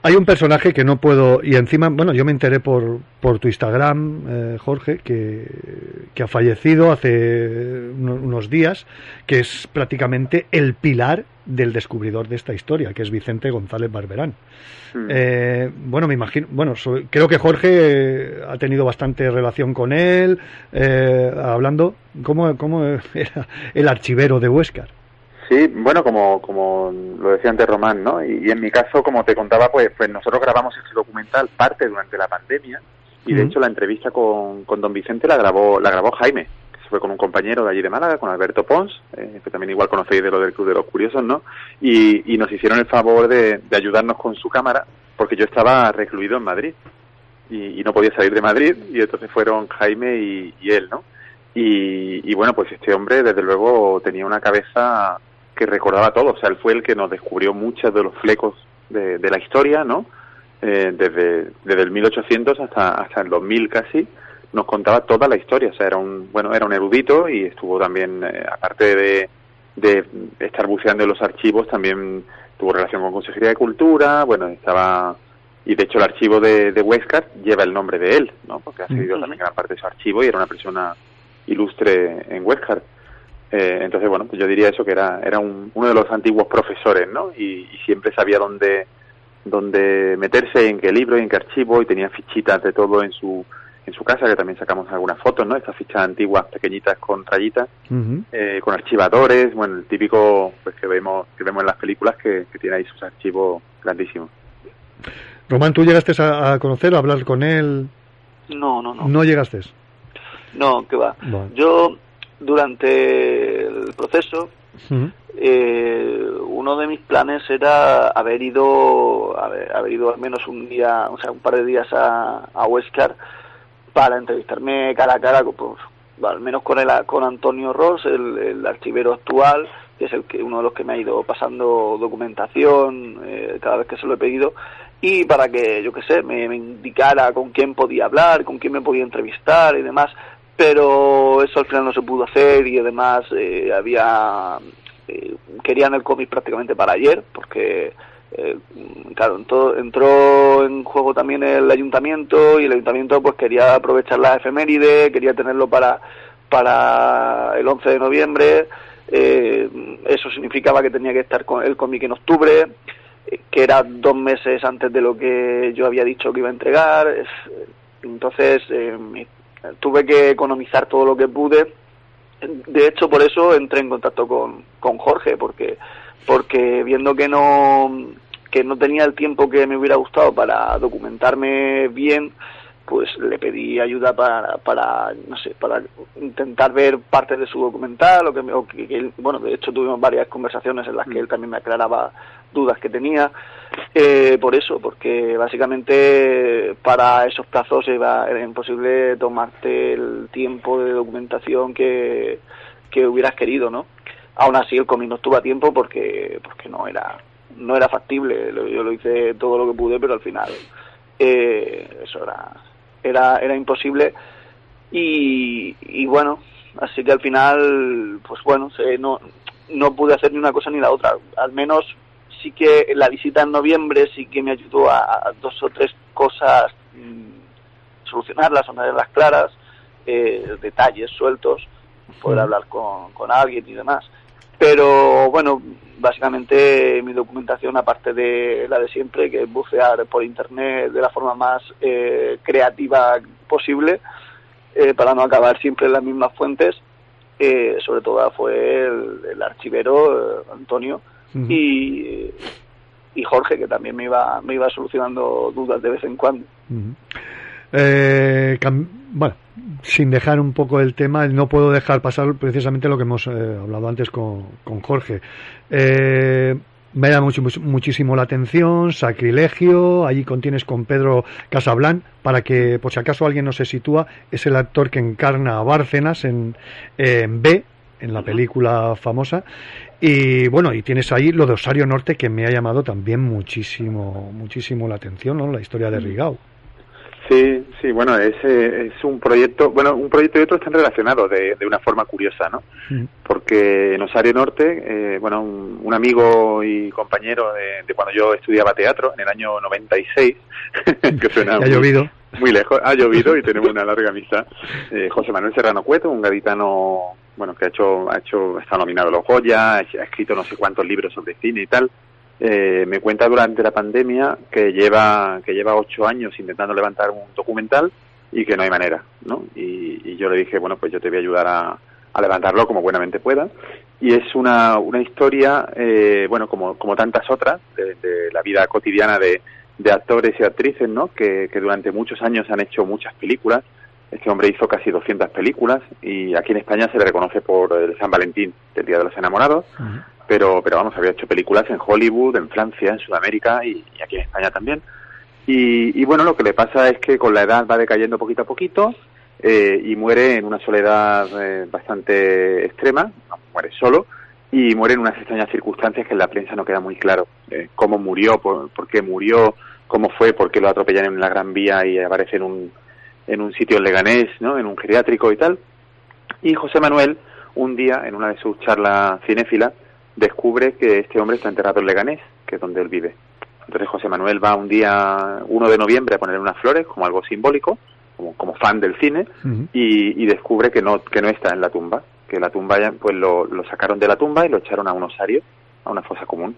Hay un personaje que no puedo, y encima, bueno, yo me enteré por, por tu Instagram, eh, Jorge, que, que ha fallecido hace uno- unos días, que es prácticamente el pilar del descubridor de esta historia, que es Vicente González Barberán. Eh, bueno, me imagino, bueno, creo que Jorge eh, ha tenido bastante relación con él, eh, hablando, ¿cómo, ¿cómo era el archivero de Huescar? Sí, bueno, como, como lo decía antes Román, ¿no? Y, y en mi caso, como te contaba, pues, pues nosotros grabamos este documental parte durante la pandemia y de hecho la entrevista con, con don Vicente la grabó, la grabó Jaime, que se fue con un compañero de allí de Málaga, con Alberto Pons, eh, que también igual conocéis de lo del Club de los Curiosos, ¿no? Y, y nos hicieron el favor de, de ayudarnos con su cámara, porque yo estaba recluido en Madrid y, y no podía salir de Madrid y entonces fueron Jaime y, y él, ¿no? Y, y bueno, pues este hombre desde luego tenía una cabeza que recordaba todo, o sea, él fue el que nos descubrió muchos de los flecos de, de la historia, ¿no? Eh, desde, desde el 1800 hasta, hasta el 2000 casi, nos contaba toda la historia, o sea, era un, bueno, era un erudito y estuvo también, eh, aparte de, de estar buceando en los archivos, también tuvo relación con Consejería de Cultura, bueno, estaba, y de hecho el archivo de, de Huescar lleva el nombre de él, ¿no? Porque ha seguido Ujú. también gran parte de su archivo y era una persona ilustre en Huescar. Eh, entonces, bueno, pues yo diría eso, que era, era un- uno de los antiguos profesores, ¿no? Y, y siempre sabía dónde, dónde meterse, en qué libro y en qué archivo, y tenía fichitas de todo en su, en su casa, que también sacamos algunas fotos, ¿no? Estas fichas antiguas, pequeñitas, con rayitas, eh, con archivadores, bueno, el típico pues que vemos, que vemos en las películas, que, que tiene ahí sus archivos grandísimos. Román, ¿tú llegaste a, a conocer, a hablar con él? No, no, no. No llegaste. No, que va. Yo, durante el proceso, eh, uno de mis planes era haber ido, haber, haber ido al menos un día, o sea, un par de días a, a Huescar para entrevistarme cara a cara, con, pues, al menos con el, con Antonio Ross, el, el archivero actual, que es el que uno de los que me ha ido pasando documentación eh, cada vez que se lo he pedido, y para que, yo qué sé, me, me indicara con quién podía hablar, con quién me podía entrevistar y demás, pero eso al final no se pudo hacer y además eh, había eh, querían el cómic prácticamente para ayer porque eh, claro entró, en juego también el ayuntamiento y el ayuntamiento pues quería aprovechar la efeméride quería tenerlo para para el 11 de noviembre. Eh, eso significaba que tenía que estar con el cómic en octubre que era dos meses antes de lo que yo había dicho que iba a entregar. Es- entonces tuve que economizar todo lo que pude. De hecho por eso entré en contacto con, con Jorge porque porque viendo que no que no tenía el tiempo que me hubiera gustado para documentarme bien pues le pedí ayuda para, para no sé para intentar ver parte de su documental o que, me- o que- que él- bueno de hecho tuvimos varias conversaciones en las que él también me aclaraba dudas que tenía eh, por eso porque básicamente para esos plazos era, era imposible tomarte el tiempo de documentación que, que hubieras querido no aún así el cómic no estuvo a tiempo porque porque no era no era factible. Yo lo hice todo lo que pude pero al final eh, eso era era era imposible y, y bueno, así que al final, pues bueno, se, no, no pude hacer ni una cosa ni la otra. Al menos sí que la visita en noviembre sí que me ayudó a, a dos o tres cosas mm, solucionarlas o tenerlas claras, eh, detalles sueltos, poder hablar con, con alguien y demás. Pero bueno, básicamente mi documentación, aparte de la de siempre, que es bucear por internet de la forma más eh, creativa posible, eh, para no acabar siempre en las mismas fuentes, eh, sobre todo fue el, el archivero eh, Antonio y, y Jorge, que también me iba, me iba solucionando dudas de vez en cuando. Eh, cam- bueno, sin dejar un poco el tema, no puedo dejar pasar precisamente lo que hemos eh, hablado antes con, con Jorge. Eh, me llama mucho- mucho- muchísimo la atención, sacrilegio, allí contienes con Pedro Casablan, para que por si acaso alguien no se sitúa, es el actor que encarna a Bárcenas en, en B, en la película famosa. Y bueno, y tienes ahí lo de Osario Norte que me ha llamado también muchísimo, muchísimo la atención, ¿no? La historia de Rigao. Sí, sí, bueno, es, eh, es un proyecto, bueno, un proyecto y otro están relacionados de, de una forma curiosa, ¿no? Porque en Osario Norte, eh, bueno, un, un amigo y compañero de, de cuando yo estudiaba teatro, en el año 96, que suena ha muy- llovido. muy lejos, ha llovido y tenemos una larga amistad. Eh, José Manuel Serrano Cueto, un gaditano, bueno, que ha hecho, ha hecho, está nominado a los Goya, ha ha escrito no sé cuántos libros sobre cine y tal. Eh, me cuenta durante la pandemia que lleva, que lleva ocho años intentando levantar un documental y que no hay manera, ¿no? Y, yo le dije, bueno, pues yo te voy a ayudar a, a levantarlo como buenamente pueda. Y es una, una historia, eh, bueno, como, como tantas otras, de, de la vida cotidiana de, de actores y actrices, ¿no? Que, que durante muchos años han hecho muchas películas. Este hombre hizo casi 200 películas y aquí en España se le reconoce por el San Valentín del Día de los Enamorados, pero, pero vamos, había hecho películas en Hollywood, en Francia, en Sudamérica y, aquí en España también. Y, bueno, lo que le pasa es que con la edad va decayendo poquito a poquito eh, y muere en una soledad eh, bastante extrema, no muere solo, y muere en unas extrañas circunstancias que en la prensa no queda muy claro eh, cómo murió, por, por qué murió, cómo fue, por qué lo atropellaron en la Gran Vía y aparece en un, en un sitio en Leganés, ¿no? en un geriátrico y tal. Y José Manuel, un día, en una de sus charlas cinéfilas, descubre que este hombre está enterrado en Leganés, que es donde él vive. Entonces José Manuel va un día 1 de noviembre a poner unas flores como algo simbólico, como, como fan del cine, y, y descubre que no, que no está en la tumba, que la tumba ya, pues lo, lo sacaron de la tumba y lo echaron a un osario, a una fosa común.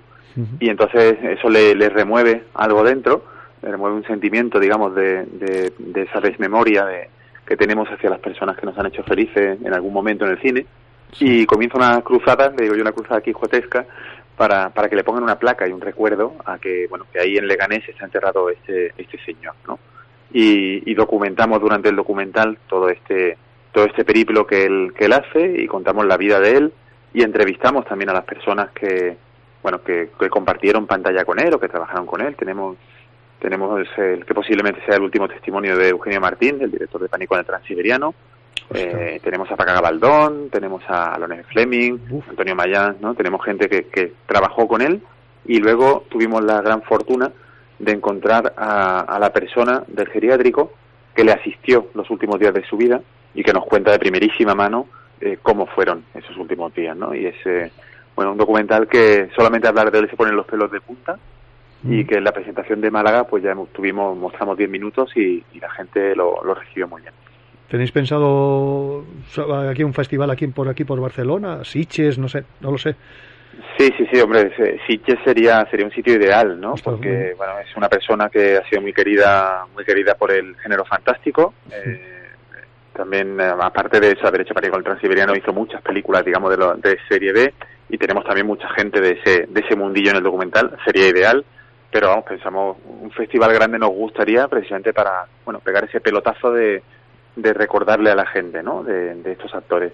Y entonces eso le, le remueve algo dentro, le remueve un sentimiento, digamos, de, de, de esa desmemoria de, que tenemos hacia las personas que nos han hecho felices en algún momento en el cine. Y comienza una cruzada, le digo yo, una cruzada quijotesca, para, para que le pongan una placa y un recuerdo a que, bueno, que ahí en Leganés está enterrado este, este señor, ¿no? Y, y documentamos durante el documental todo este, todo este periplo que él, que él hace y contamos la vida de él y entrevistamos también a las personas que, bueno, que, que compartieron pantalla con él o que trabajaron con él. Tenemos tenemos el que posiblemente sea el último testimonio de Eugenio Martín, el director de Pánico en el Transiberiano. Eh, tenemos a Paca Gabaldón, tenemos a Lones Fleming, Antonio Mayán, ¿no? Tenemos gente que, que trabajó con él y luego tuvimos la gran fortuna de encontrar a, a la persona del geriátrico que le asistió los últimos días de su vida y que nos cuenta de primerísima mano eh, cómo fueron esos últimos días, ¿no? Y es, eh, bueno, un documental que solamente hablar de él se ponen los pelos de punta y que en la presentación de Málaga pues ya tuvimos, mostramos 10 minutos y, y la gente lo, lo recibió muy bien. ¿Tenéis pensado aquí un festival aquí por aquí por Barcelona? Siches, no sé, no lo sé. Sí, sí, sí, hombre, Sitges sería sería un sitio ideal, ¿no? Porque bueno, es una persona que ha sido muy querida, muy querida por el género fantástico. Eh, también, eh, aparte de eso, haber hecho Pánico el Transiberiano, hizo muchas películas, digamos, de, lo- de serie B y tenemos también mucha gente de ese de ese mundillo en el documental. Sería ideal, pero vamos, pensamos un festival grande nos gustaría precisamente para, bueno, pegar ese pelotazo de, de recordarle a la gente, ¿no? De, estos actores.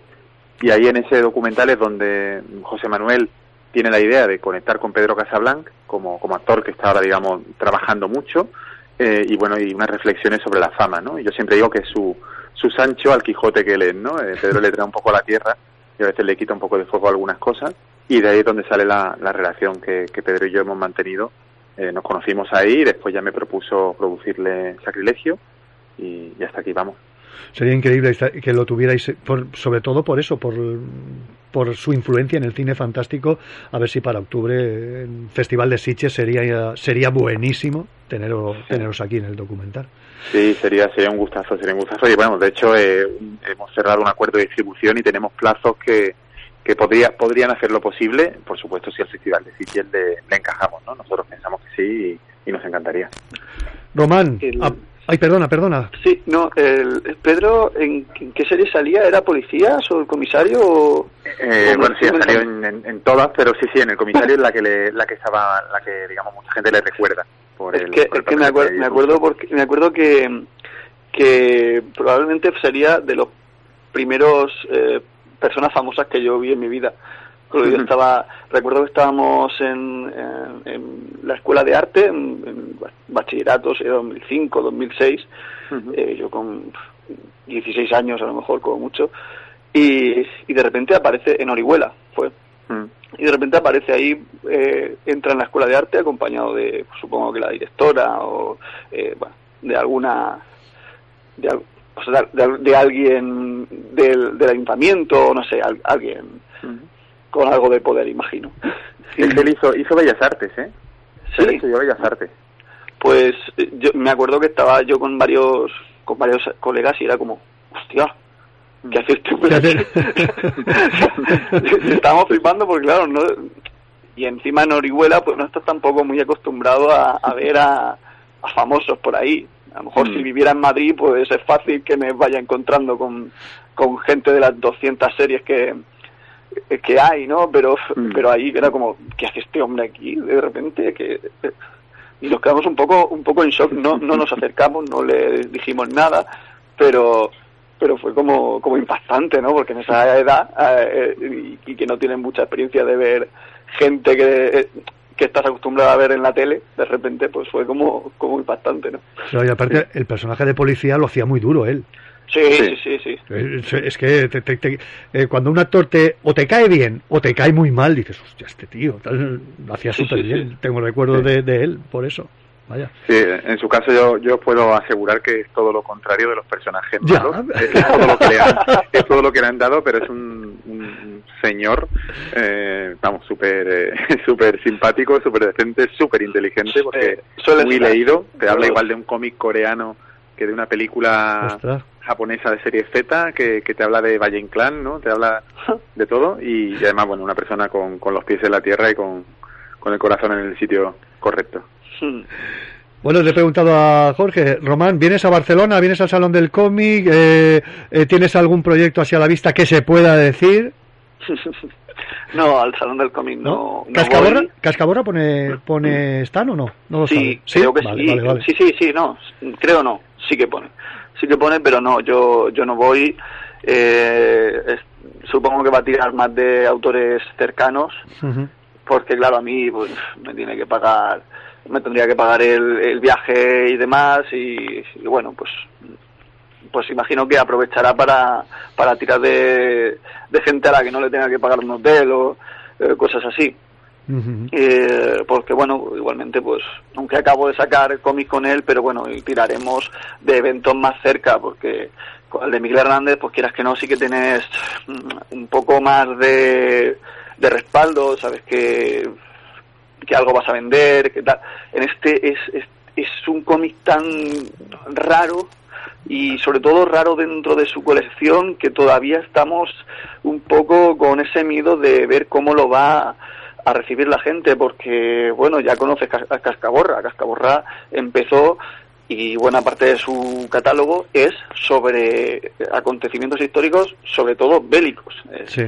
Y ahí en ese documental es donde José Manuel tiene la idea de conectar con Pedro Casablanc como, como actor que está ahora, digamos, trabajando mucho eh, y bueno, y unas reflexiones sobre la fama, ¿no? Y yo siempre digo que es su, su Sancho al Quijote que él es, ¿no? Eh, Pedro le trae un poco a la tierra y a veces le quita un poco de fuego a algunas cosas y de ahí es donde sale la, la relación que, que Pedro y yo hemos mantenido. Eh, nos conocimos ahí después ya me propuso producirle Sacrilegio y hasta aquí vamos. Sería increíble que lo tuvierais, por- sobre todo por eso, por, por su influencia en el cine fantástico. A ver si para octubre, en Festival de Sitges, sería, sería buenísimo teneros, teneros aquí en el documental. Sí, sería, sería un gustazo, sería un gustazo. Y bueno, de hecho, eh, hemos cerrado un acuerdo de distribución y tenemos plazos que, que podría, podrían hacer lo posible, por supuesto, si al Festival de Sitges le, le encajamos, ¿no? Nosotros pensamos que sí y, y nos encantaría. Román, ah, ay, perdona, perdona. Sí, no, el, el Pedro, ¿en, en qué serie salía? ¿Era policías o el comisario? O, Eh, o bueno, sí, salido en, en- en todas, pero sí, sí, en el comisario es la que le, la que estaba, la que, digamos, mucha gente le recuerda. Por Es el, que, por el es que me, acuer- me acuerdo porque me acuerdo que que probablemente sería de los primeros eh, personas famosas que yo vi en mi vida. Porque yo Ujú. estaba, recuerdo que estábamos en, en- en la escuela de arte, en, en bachillerato, era 2005, 2006, eh, yo con 16 años a lo mejor, como mucho, y, y de repente aparece en Orihuela, fue, Mm. y de repente aparece ahí, eh, entra en la escuela de arte acompañado de, supongo que la directora o eh, bueno, de alguna, de, o sea, de, de alguien del, del ayuntamiento, no sé, al- alguien con algo de poder, imagino. Él, él hizo, hizo Bellas Artes, ¿eh? Sí. Él estudió Bellas Artes. Pues eh, yo me acuerdo que estaba yo con varios con varios colegas y era como, hostia, ¿qué hace este hombre aquí?". Estábamos flipando porque claro, no y encima en Orihuela pues no estás tampoco muy acostumbrado a, a ver a, a famosos por ahí. A lo mejor Mm. si viviera en Madrid pues es fácil que me vaya encontrando con, con gente de las 200 series que que hay, ¿no? Pero pero ahí era como, ¿qué hace este hombre aquí? De repente que y nos quedamos un poco un poco en shock no no nos acercamos no le dijimos nada pero pero fue como como impactante no porque en esa edad eh, y, y que no tienen mucha experiencia de ver gente que eh, que estás acostumbrado a ver en la tele de repente pues fue como como impactante no y aparte, el personaje de policía lo hacía muy duro él. Sí sí sí, sí. Es, es que te- te- te- eh, cuando un actor te o te cae bien o te cae muy mal, dices, hostia, este tío tal, lo hacía Sí, súper sí, bien. Tengo recuerdos de, de él, por eso. Vaya. Sí, en su caso yo, yo puedo asegurar que es todo lo contrario de los personajes Ya. malos. Es, es todo lo que le han, es todo lo que le han dado, pero es un, un señor, eh, vamos, súper eh, súper simpático, súper decente, súper inteligente, porque suele muy leído. Te habla igual de un cómic coreano que de una película Ostras. Japonesa de serie Z, que, que te habla de Valle Inclán, ¿no? Te habla de todo y, y además, bueno, una persona con, con los pies en la tierra y con, con el corazón en el sitio correcto. Bueno, le he preguntado a Jorge, Román, ¿vienes a Barcelona? ¿Vienes al Salón del Cómic? Eh, eh, ¿Tienes algún proyecto hacia la vista que se pueda decir? no al salón del cómic no, no ¿Cascaborra. ¿Cascaborra pone, pone Stan o no? No lo Sí, sabe. creo que Vale, sí. vale, vale. Sí, sí, sí, no. Creo no. Sí que pone. Sí que pone, pero no, yo, yo no voy. Eh, es- supongo que va a tirar más de autores cercanos, porque claro, a mí pues, me tiene que pagar, me tendría que pagar el, el viaje y demás, y, y bueno, pues pues imagino que aprovechará para, para tirar de, de gente a la que no le tenga que pagar un hotel o eh, cosas así. Eh, porque bueno, igualmente pues, aunque acabo de sacar cómics con él, pero bueno, y tiraremos de eventos más cerca, porque con el de Miguel Hernández, pues quieras que no, sí que tienes mm, un poco más de, de respaldo, sabes que, que algo vas a vender, que tal. En este es, es, es un cómic tan raro y sobre todo raro dentro de su colección que todavía estamos un poco con ese miedo de ver cómo lo va a recibir la gente porque bueno ya conoces a Cascaborra Cascaborra empezó y buena parte de su catálogo es sobre acontecimientos históricos sobre todo bélicos es Sí.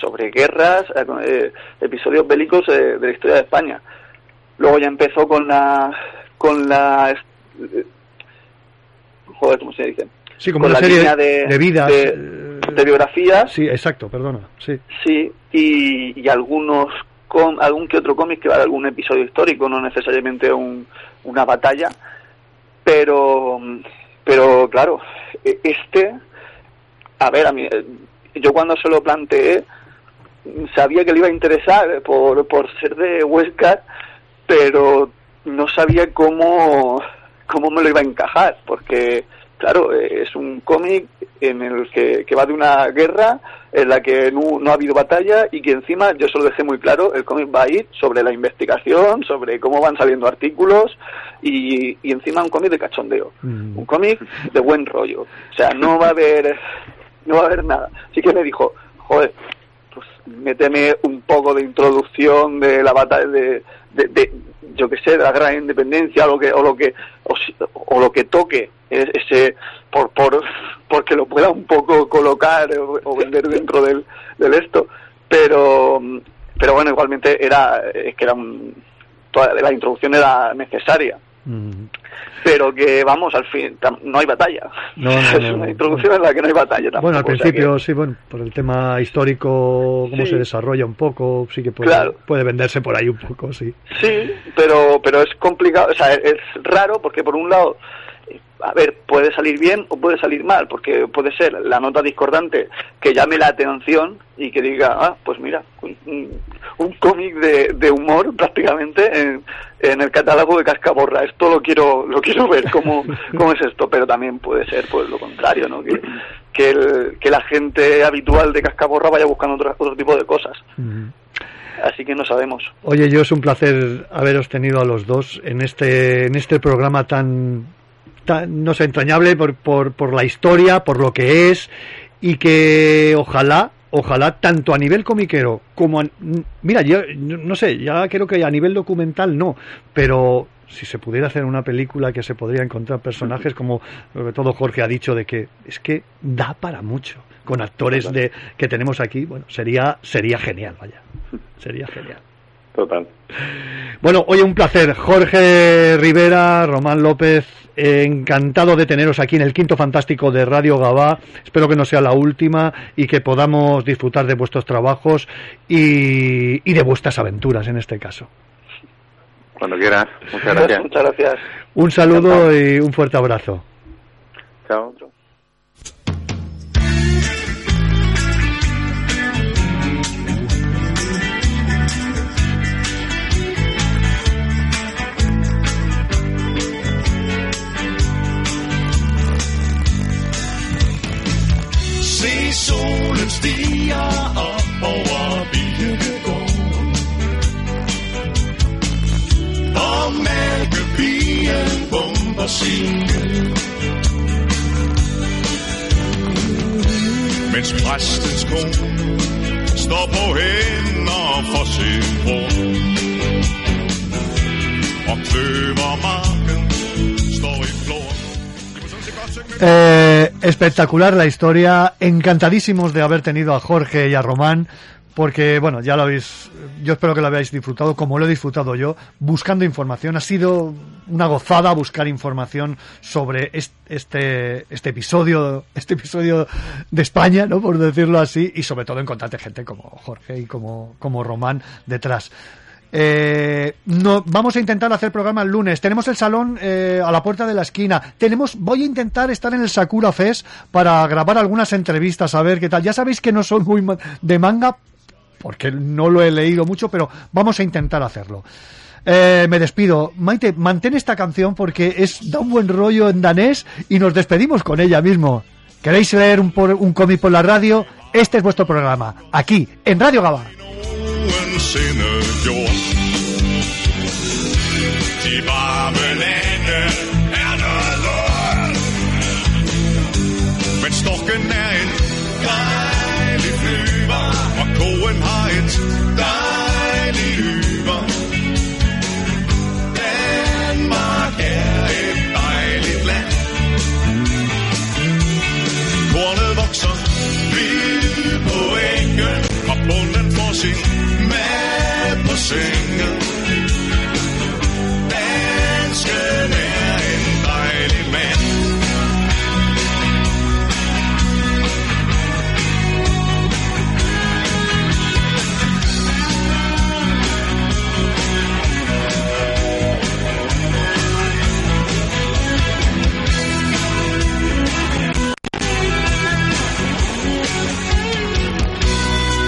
sobre guerras eh, eh, episodios bélicos eh, de la historia de España luego ya empezó con la con la eh, joder cómo se dice Sí, como con una la serie línea de, de, vidas. de- eh, de biografías Sí, exacto, perdona. Sí. Sí, y, y algunos com- algún que otro cómic que va de algún episodio histórico, no necesariamente un, una batalla, pero pero claro, e- este a ver, a mí eh, yo cuando se lo planteé sabía que le iba a interesar por, por ser de Huesca, pero no sabía cómo cómo me lo iba a encajar, porque claro, es un cómic en el que, que va de una guerra en la que no, no ha habido batalla y que encima, yo se lo dejé muy claro, el cómic va a ir sobre la investigación, sobre cómo van saliendo artículos y, y encima un cómic de cachondeo, un cómic de buen rollo. O sea, no va a haber, no va a haber nada. Así que me dijo, joder, pues méteme un poco de introducción de la batalla de, de, de, yo que sé, de la gran independencia o lo que, o lo que, o, o lo que toque e- ese, por, por, porque lo pueda un poco colocar o, o vender dentro del, del esto. Pero, pero bueno, igualmente era, es que era un, toda la introducción era necesaria. Pero que vamos, al fin, no hay batalla. No, no, es una introducción en la que no hay batalla tampoco. Bueno, al o sea que- principio sí, bueno, por el tema histórico, cómo Sí. se desarrolla un poco, sí que puede, Claro. puede venderse por ahí un poco, sí. Sí, pero, pero es complicado, o sea, es, raro porque por un lado, a ver, puede salir bien o puede salir mal, porque puede ser la nota discordante que llame la atención y que diga, ah, pues mira, un, un- cómic de, de humor prácticamente en, en el catálogo de Cascaborra, esto lo quiero, lo quiero ver cómo, cómo es esto, pero también puede ser pues lo contrario, ¿no? Que, que, el- que la gente habitual de Cascaborra vaya buscando otro, otro tipo de cosas. Así que no sabemos. Oye, yo es un placer haberos tenido a los dos en este, en este programa tan, tan no sé, entrañable por, por, por la historia, por lo que es, y que ojalá, ojalá, tanto a nivel comiquero como a, mira, yo no no sé, ya creo que a nivel documental no, pero si se pudiera hacer una película que se podría encontrar personajes como sobre todo Jorge ha dicho de que es que da para mucho con actores de que tenemos aquí, bueno, sería sería genial, vaya. Sería genial. Total. Bueno, oye, un placer. Jorge Rivera, Román López, eh, encantado de teneros aquí en el Quinto Fantástico de Radio Gabá. Espero que no sea la última y que podamos disfrutar de vuestros trabajos y, y de vuestras aventuras en este caso. Cuando quieras. Muchas gracias. Muchas gracias. Un saludo y un fuerte abrazo. Chao. Solen stiger op over Birkegården Og mælkebien bomber sin Mens præstens kone står på hænder for sin bror. Og kløvermarken står i flor Eh, espectacular la historia, encantadísimos de haber tenido a Jorge y a Román, porque bueno, ya lo habéis, yo espero que lo habéis disfrutado como lo he disfrutado yo, buscando información. Ha sido una gozada buscar información sobre est- este, este episodio, este episodio de España, ¿no? Por decirlo así, y sobre todo encontrarte gente como Jorge y como, como Román detrás. Eh, vamos a intentar hacer programa el lunes. Tenemos el salón eh, a la puerta de la esquina. Tenemos, voy a intentar estar en el Sakura Fest para grabar algunas entrevistas, a ver qué tal. Ya sabéis que no soy muy de manga, porque no lo he leído mucho, pero vamos a intentar hacerlo. Eh, me despido. Maite, mantén esta canción porque es da un buen rollo en danés y nos despedimos con ella mismo. ¿Queréis leer un cómic por la radio? Este es vuestro programa, aquí, en Radio Gaba. Nogensinde gjort. De varme Sing. Dansken er en dejlig mand.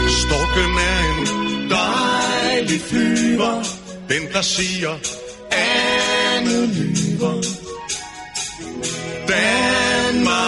Stokken er vi flyver, den der siger, Anne lyver. Danmark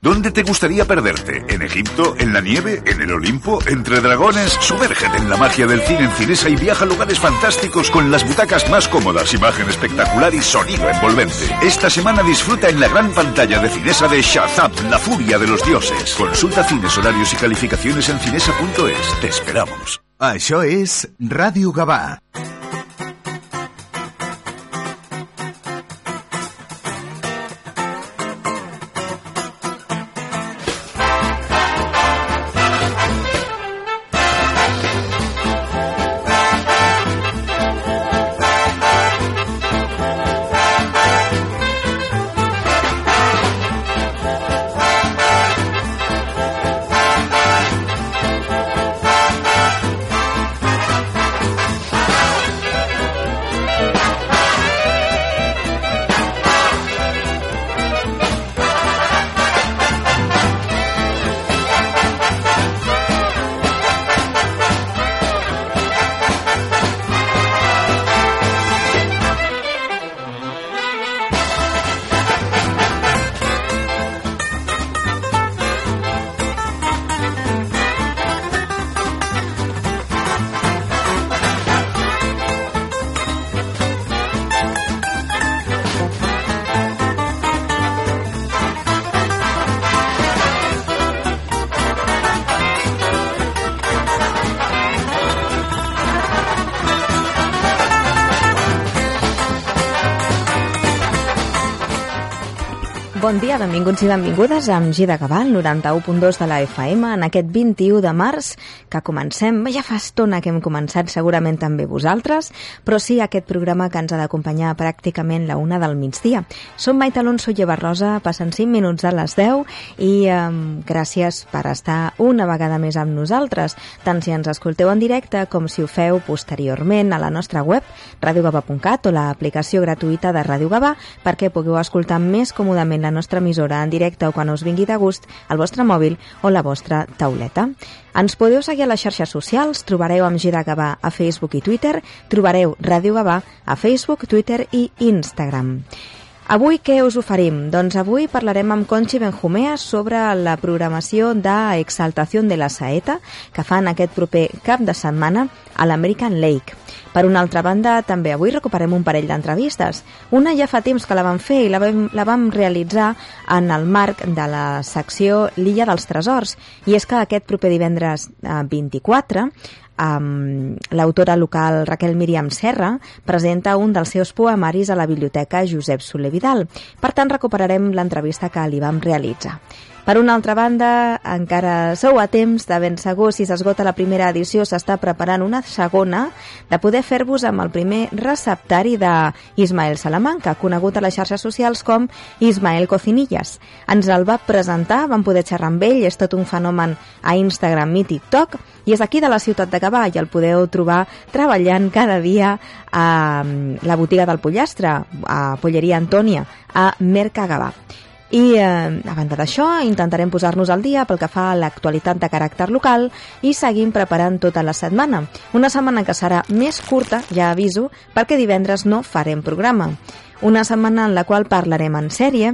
¿Dónde te gustaría perderte? ¿En Egipto? ¿En la nieve? ¿En el Olimpo? ¿Entre dragones? Sumérgete en la magia del cine en Cinesa y viaja a lugares fantásticos con las butacas más cómodas, imagen espectacular y sonido envolvente. Esta semana disfruta en la gran pantalla de Cinesa de Shazam, la furia de los dioses. Consulta cines, horarios y calificaciones en cinesa.es. Te esperamos. Això és Ràdio Gavà. Benvinguts i benvingudes amb Gida Gavà, el 91.2 de la FM, en aquest 21 de març, que comencem, ja fa estona que hem començat, segurament també vosaltres, però sí aquest programa que ens ha d'acompanyar pràcticament la una del migdia. Som Maite Alonso i Eva Rosa, passen 5 minuts a les 10 i eh, gràcies per estar una vegada més amb nosaltres, tant si ens escolteu en directe com si ho feu posteriorment a la nostra web, radiogava.cat o l'aplicació gratuïta de Ràdio Gavà, perquè pugueu escoltar més còmodament la nostra emissora en directe o quan us vingui de gust al vostre mòbil o la vostra tauleta. Ens podeu seguir a les xarxes socials, trobareu amb Gira Gavà a Facebook i Twitter, trobareu Ràdio Gavà a Facebook, Twitter i Instagram. Avui què us oferim? Doncs avui parlarem amb Conchi Benjumea sobre la programació d'Exaltació de la Saeta que fan aquest proper cap de setmana a l'American Lake. Per una altra banda, també avui recuperem un parell d'entrevistes. Una ja fa temps que la vam fer i la vam, la vam realitzar en el marc de la secció L'Illa dels Tresors. I és que aquest proper divendres eh, 24 um, l'autora local Raquel Miriam Serra presenta un dels seus poemaris a la biblioteca Josep Soler Vidal. Per tant, recuperarem l'entrevista que li vam realitzar. Per una altra banda, encara sou a temps de ben segur si s'esgota la primera edició s'està preparant una segona de poder fer-vos amb el primer receptari d'Ismael Salamanca, conegut a les xarxes socials com Ismael Cocinillas. Ens el va presentar, vam poder xerrar amb ell, és tot un fenomen a Instagram i TikTok, i és aquí de la ciutat de Gavà i el podeu trobar treballant cada dia a la botiga del Pollastre, a Polleria Antònia, a Merca Gavà. I, eh, a banda d'això, intentarem posar-nos al dia pel que fa a l'actualitat de caràcter local i seguim preparant tota la setmana. Una setmana que serà més curta, ja aviso, perquè divendres no farem programa. Una setmana en la qual parlarem en sèrie,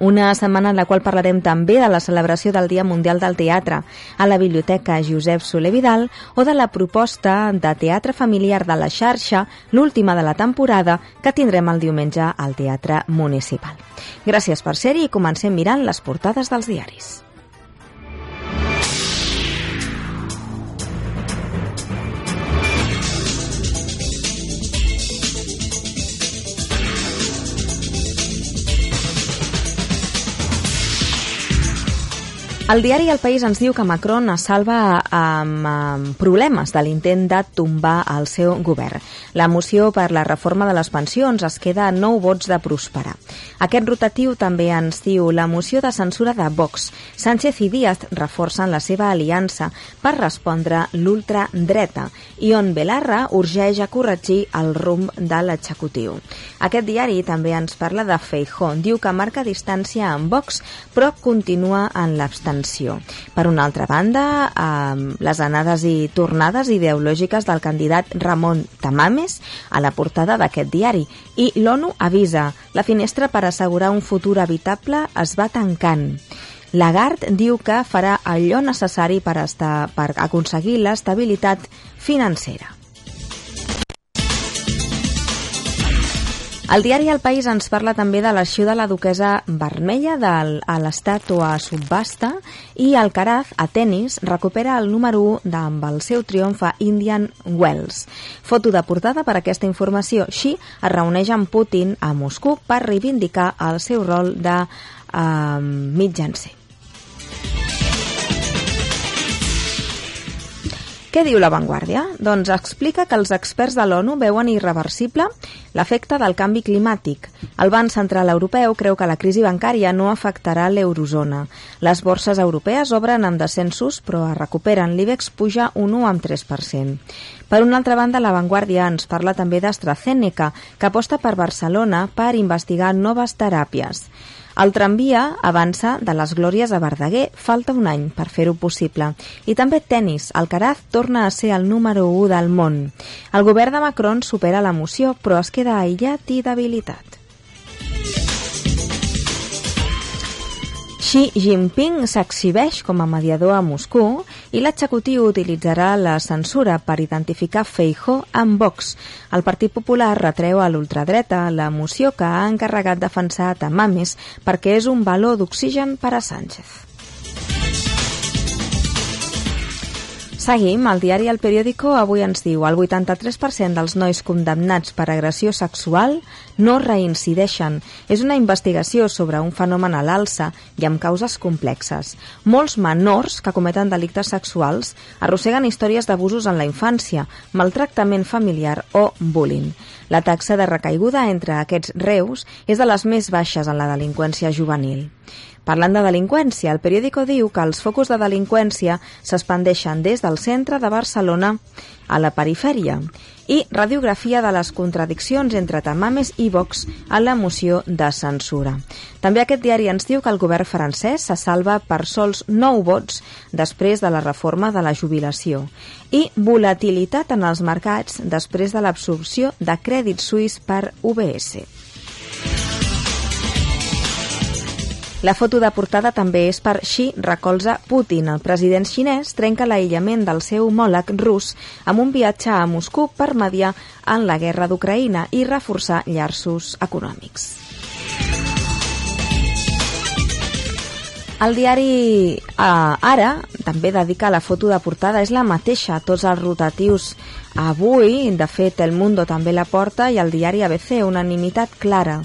una setmana en la qual parlarem també de la celebració del Dia Mundial del Teatre a la Biblioteca Josep Soler Vidal o de la proposta de teatre familiar de la xarxa, l'última de la temporada, que tindrem el diumenge al Teatre Municipal. Gràcies per ser-hi i comencem mirant les portades dels diaris. El diari El País ens diu que Macron es salva amb, problemes de l'intent de tombar el seu govern. La moció per la reforma de les pensions es queda a 9 vots de prosperar. Aquest rotatiu també ens diu la moció de censura de Vox. Sánchez i Díaz reforcen la seva aliança per respondre l'ultradreta i on Belarra urgeix a corregir el rumb de l'executiu. Aquest diari també ens parla de Feijó. Diu que marca distància amb Vox però continua en l'abstenció atenció. Per una altra banda, eh, les anades i tornades ideològiques del candidat Ramon Tamames a la portada d'aquest diari. I l'ONU avisa, la finestra per assegurar un futur habitable es va tancant. Lagarde diu que farà allò necessari per, estar, per aconseguir l'estabilitat financera. El diari El País ens parla també de l'arxiu de la duquesa vermella del, a l'estàtua subhasta i el Caraz, a tennis, recupera el número 1 amb el seu triomf a Indian Wells. Foto de portada per aquesta informació. Xi es reuneix amb Putin a Moscou per reivindicar el seu rol de eh, mitjancer. Què diu La Vanguardia? Doncs explica que els experts de l'ONU veuen irreversible l'efecte del canvi climàtic. El Banc Central Europeu creu que la crisi bancària no afectarà l'eurozona. Les borses europees obren amb descensos però es recuperen. L'IBEX puja un 1,3%. Per una altra banda, La Vanguardia ens parla també d'AstraZeneca, que aposta per Barcelona per investigar noves teràpies. El tramvia avança de les glòries a Verdaguer. Falta un any per fer-ho possible. I també tennis. Alcaraz torna a ser el número 1 del món. El govern de Macron supera la moció, però es queda aïllat i debilitat. Xi Jinping s'exhibeix com a mediador a Moscou i l'executiu utilitzarà la censura per identificar Feijó amb Vox. El Partit Popular retreu a l'ultradreta la moció que ha encarregat defensar Tamames perquè és un valor d'oxigen per a Sánchez. Seguim, el diari El Periódico avui ens diu el 83% dels nois condemnats per agressió sexual no reincideixen. És una investigació sobre un fenomen a l'alça i amb causes complexes. Molts menors que cometen delictes sexuals arrosseguen històries d'abusos en la infància, maltractament familiar o bullying. La taxa de recaiguda entre aquests reus és de les més baixes en la delinqüència juvenil. Parlant de delinqüència, el periòdico diu que els focus de delinqüència s'expandeixen des del centre de Barcelona a la perifèria i radiografia de les contradiccions entre Tamames i Vox a la moció de censura. També aquest diari ens diu que el govern francès se salva per sols 9 vots després de la reforma de la jubilació i volatilitat en els mercats després de l'absorció de crèdit suís per UBS. La foto de portada també és per Xi recolza Putin. El president xinès trenca l'aïllament del seu homòleg rus amb un viatge a Moscou per mediar en la guerra d'Ucraïna i reforçar llaços econòmics. El diari eh, Ara també dedica la foto de portada, és la mateixa tots els rotatius avui. De fet, El Mundo també la porta i el diari ABC, unanimitat clara.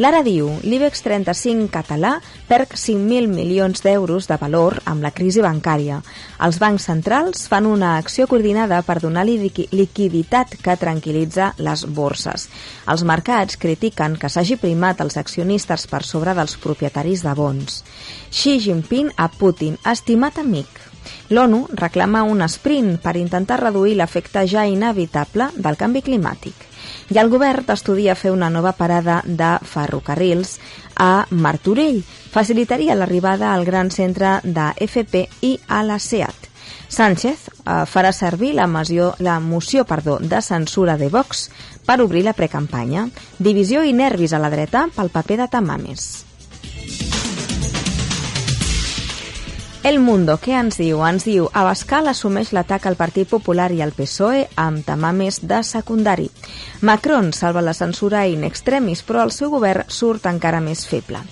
L'Ara diu, l'IBEX 35 català perd 5.000 milions d'euros de valor amb la crisi bancària. Els bancs centrals fan una acció coordinada per donar liquiditat que tranquil·litza les borses. Els mercats critiquen que s'hagi primat els accionistes per sobre dels propietaris de bons. Xi Jinping a Putin, estimat amic. L'ONU reclama un sprint per intentar reduir l'efecte ja inevitable del canvi climàtic. i el govern estudia fer una nova parada de ferrocarrils a Martorell. Facilitaria l'arribada al gran centre de FP i a la SEAT. Sánchez eh, farà servir la, moció, la moció perdó, de censura de Vox per obrir la precampanya. Divisió i nervis a la dreta pel paper de Tamames. El Mundo, què ens diu? Ens diu Abascal assumeix l'atac al Partit Popular i al PSOE amb tamames de secundari. Macron salva la censura in extremis, però el seu govern surt encara més feble.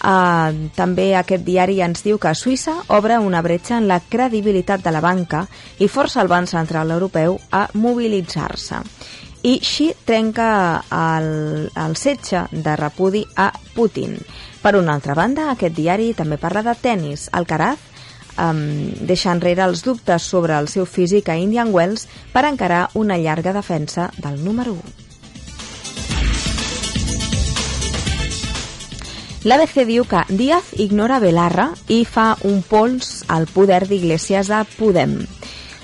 Uh, també aquest diari ens diu que Suïssa obre una bretxa en la credibilitat de la banca i força el Banc Central Europeu a mobilitzar-se. I Xi trenca el, el setge de repudi a Putin. Per una altra banda, aquest diari també parla de tennis. Alcaraz um, deixa enrere els dubtes sobre el seu físic a Indian Wells per encarar una llarga defensa del número 1. L'ABC diu que Díaz ignora Belarra i fa un pols al poder d'Iglesias a Podem.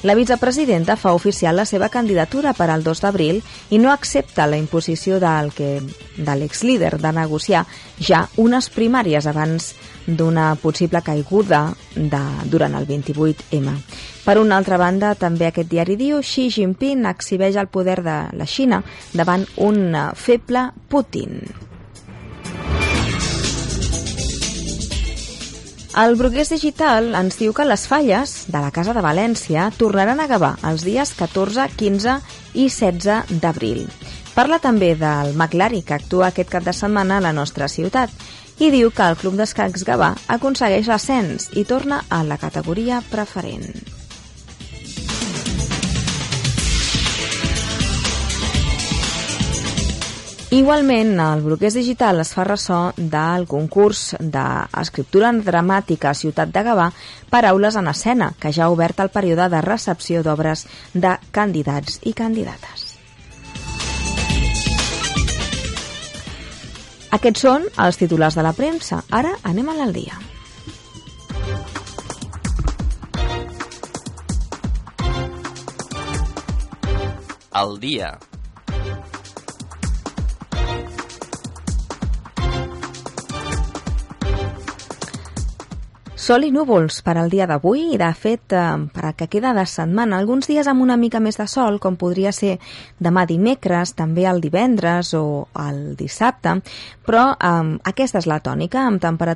La vicepresidenta fa oficial la seva candidatura per al 2 d'abril i no accepta la imposició del que de l'exlíder de negociar ja unes primàries abans d'una possible caiguda de, durant el 28M. Per una altra banda, també aquest diari diu Xi Jinping exhibeix el poder de la Xina davant un feble Putin. El Brugués Digital ens diu que les falles de la Casa de València tornaran a Gavà els dies 14, 15 i 16 d'abril. Parla també del McLari, que actua aquest cap de setmana a la nostra ciutat, i diu que el Club d'Escacs Gavà aconsegueix l'ascens i torna a la categoria preferent. Igualment, el Bloquers Digital es fa ressò del concurs d'escriptura dramàtica a Ciutat de Gavà Paraules en escena, que ja ha obert el període de recepció d'obres de candidats i candidates. Aquests són els titulars de la premsa. Ara anem a l'aldia. Al dia. Sol i núvols per al dia d'avui i, de fet, eh, per a que queda de setmana. Alguns dies amb una mica més de sol, com podria ser demà dimecres, també el divendres o el dissabte, però eh, aquesta és la tònica, amb temperatures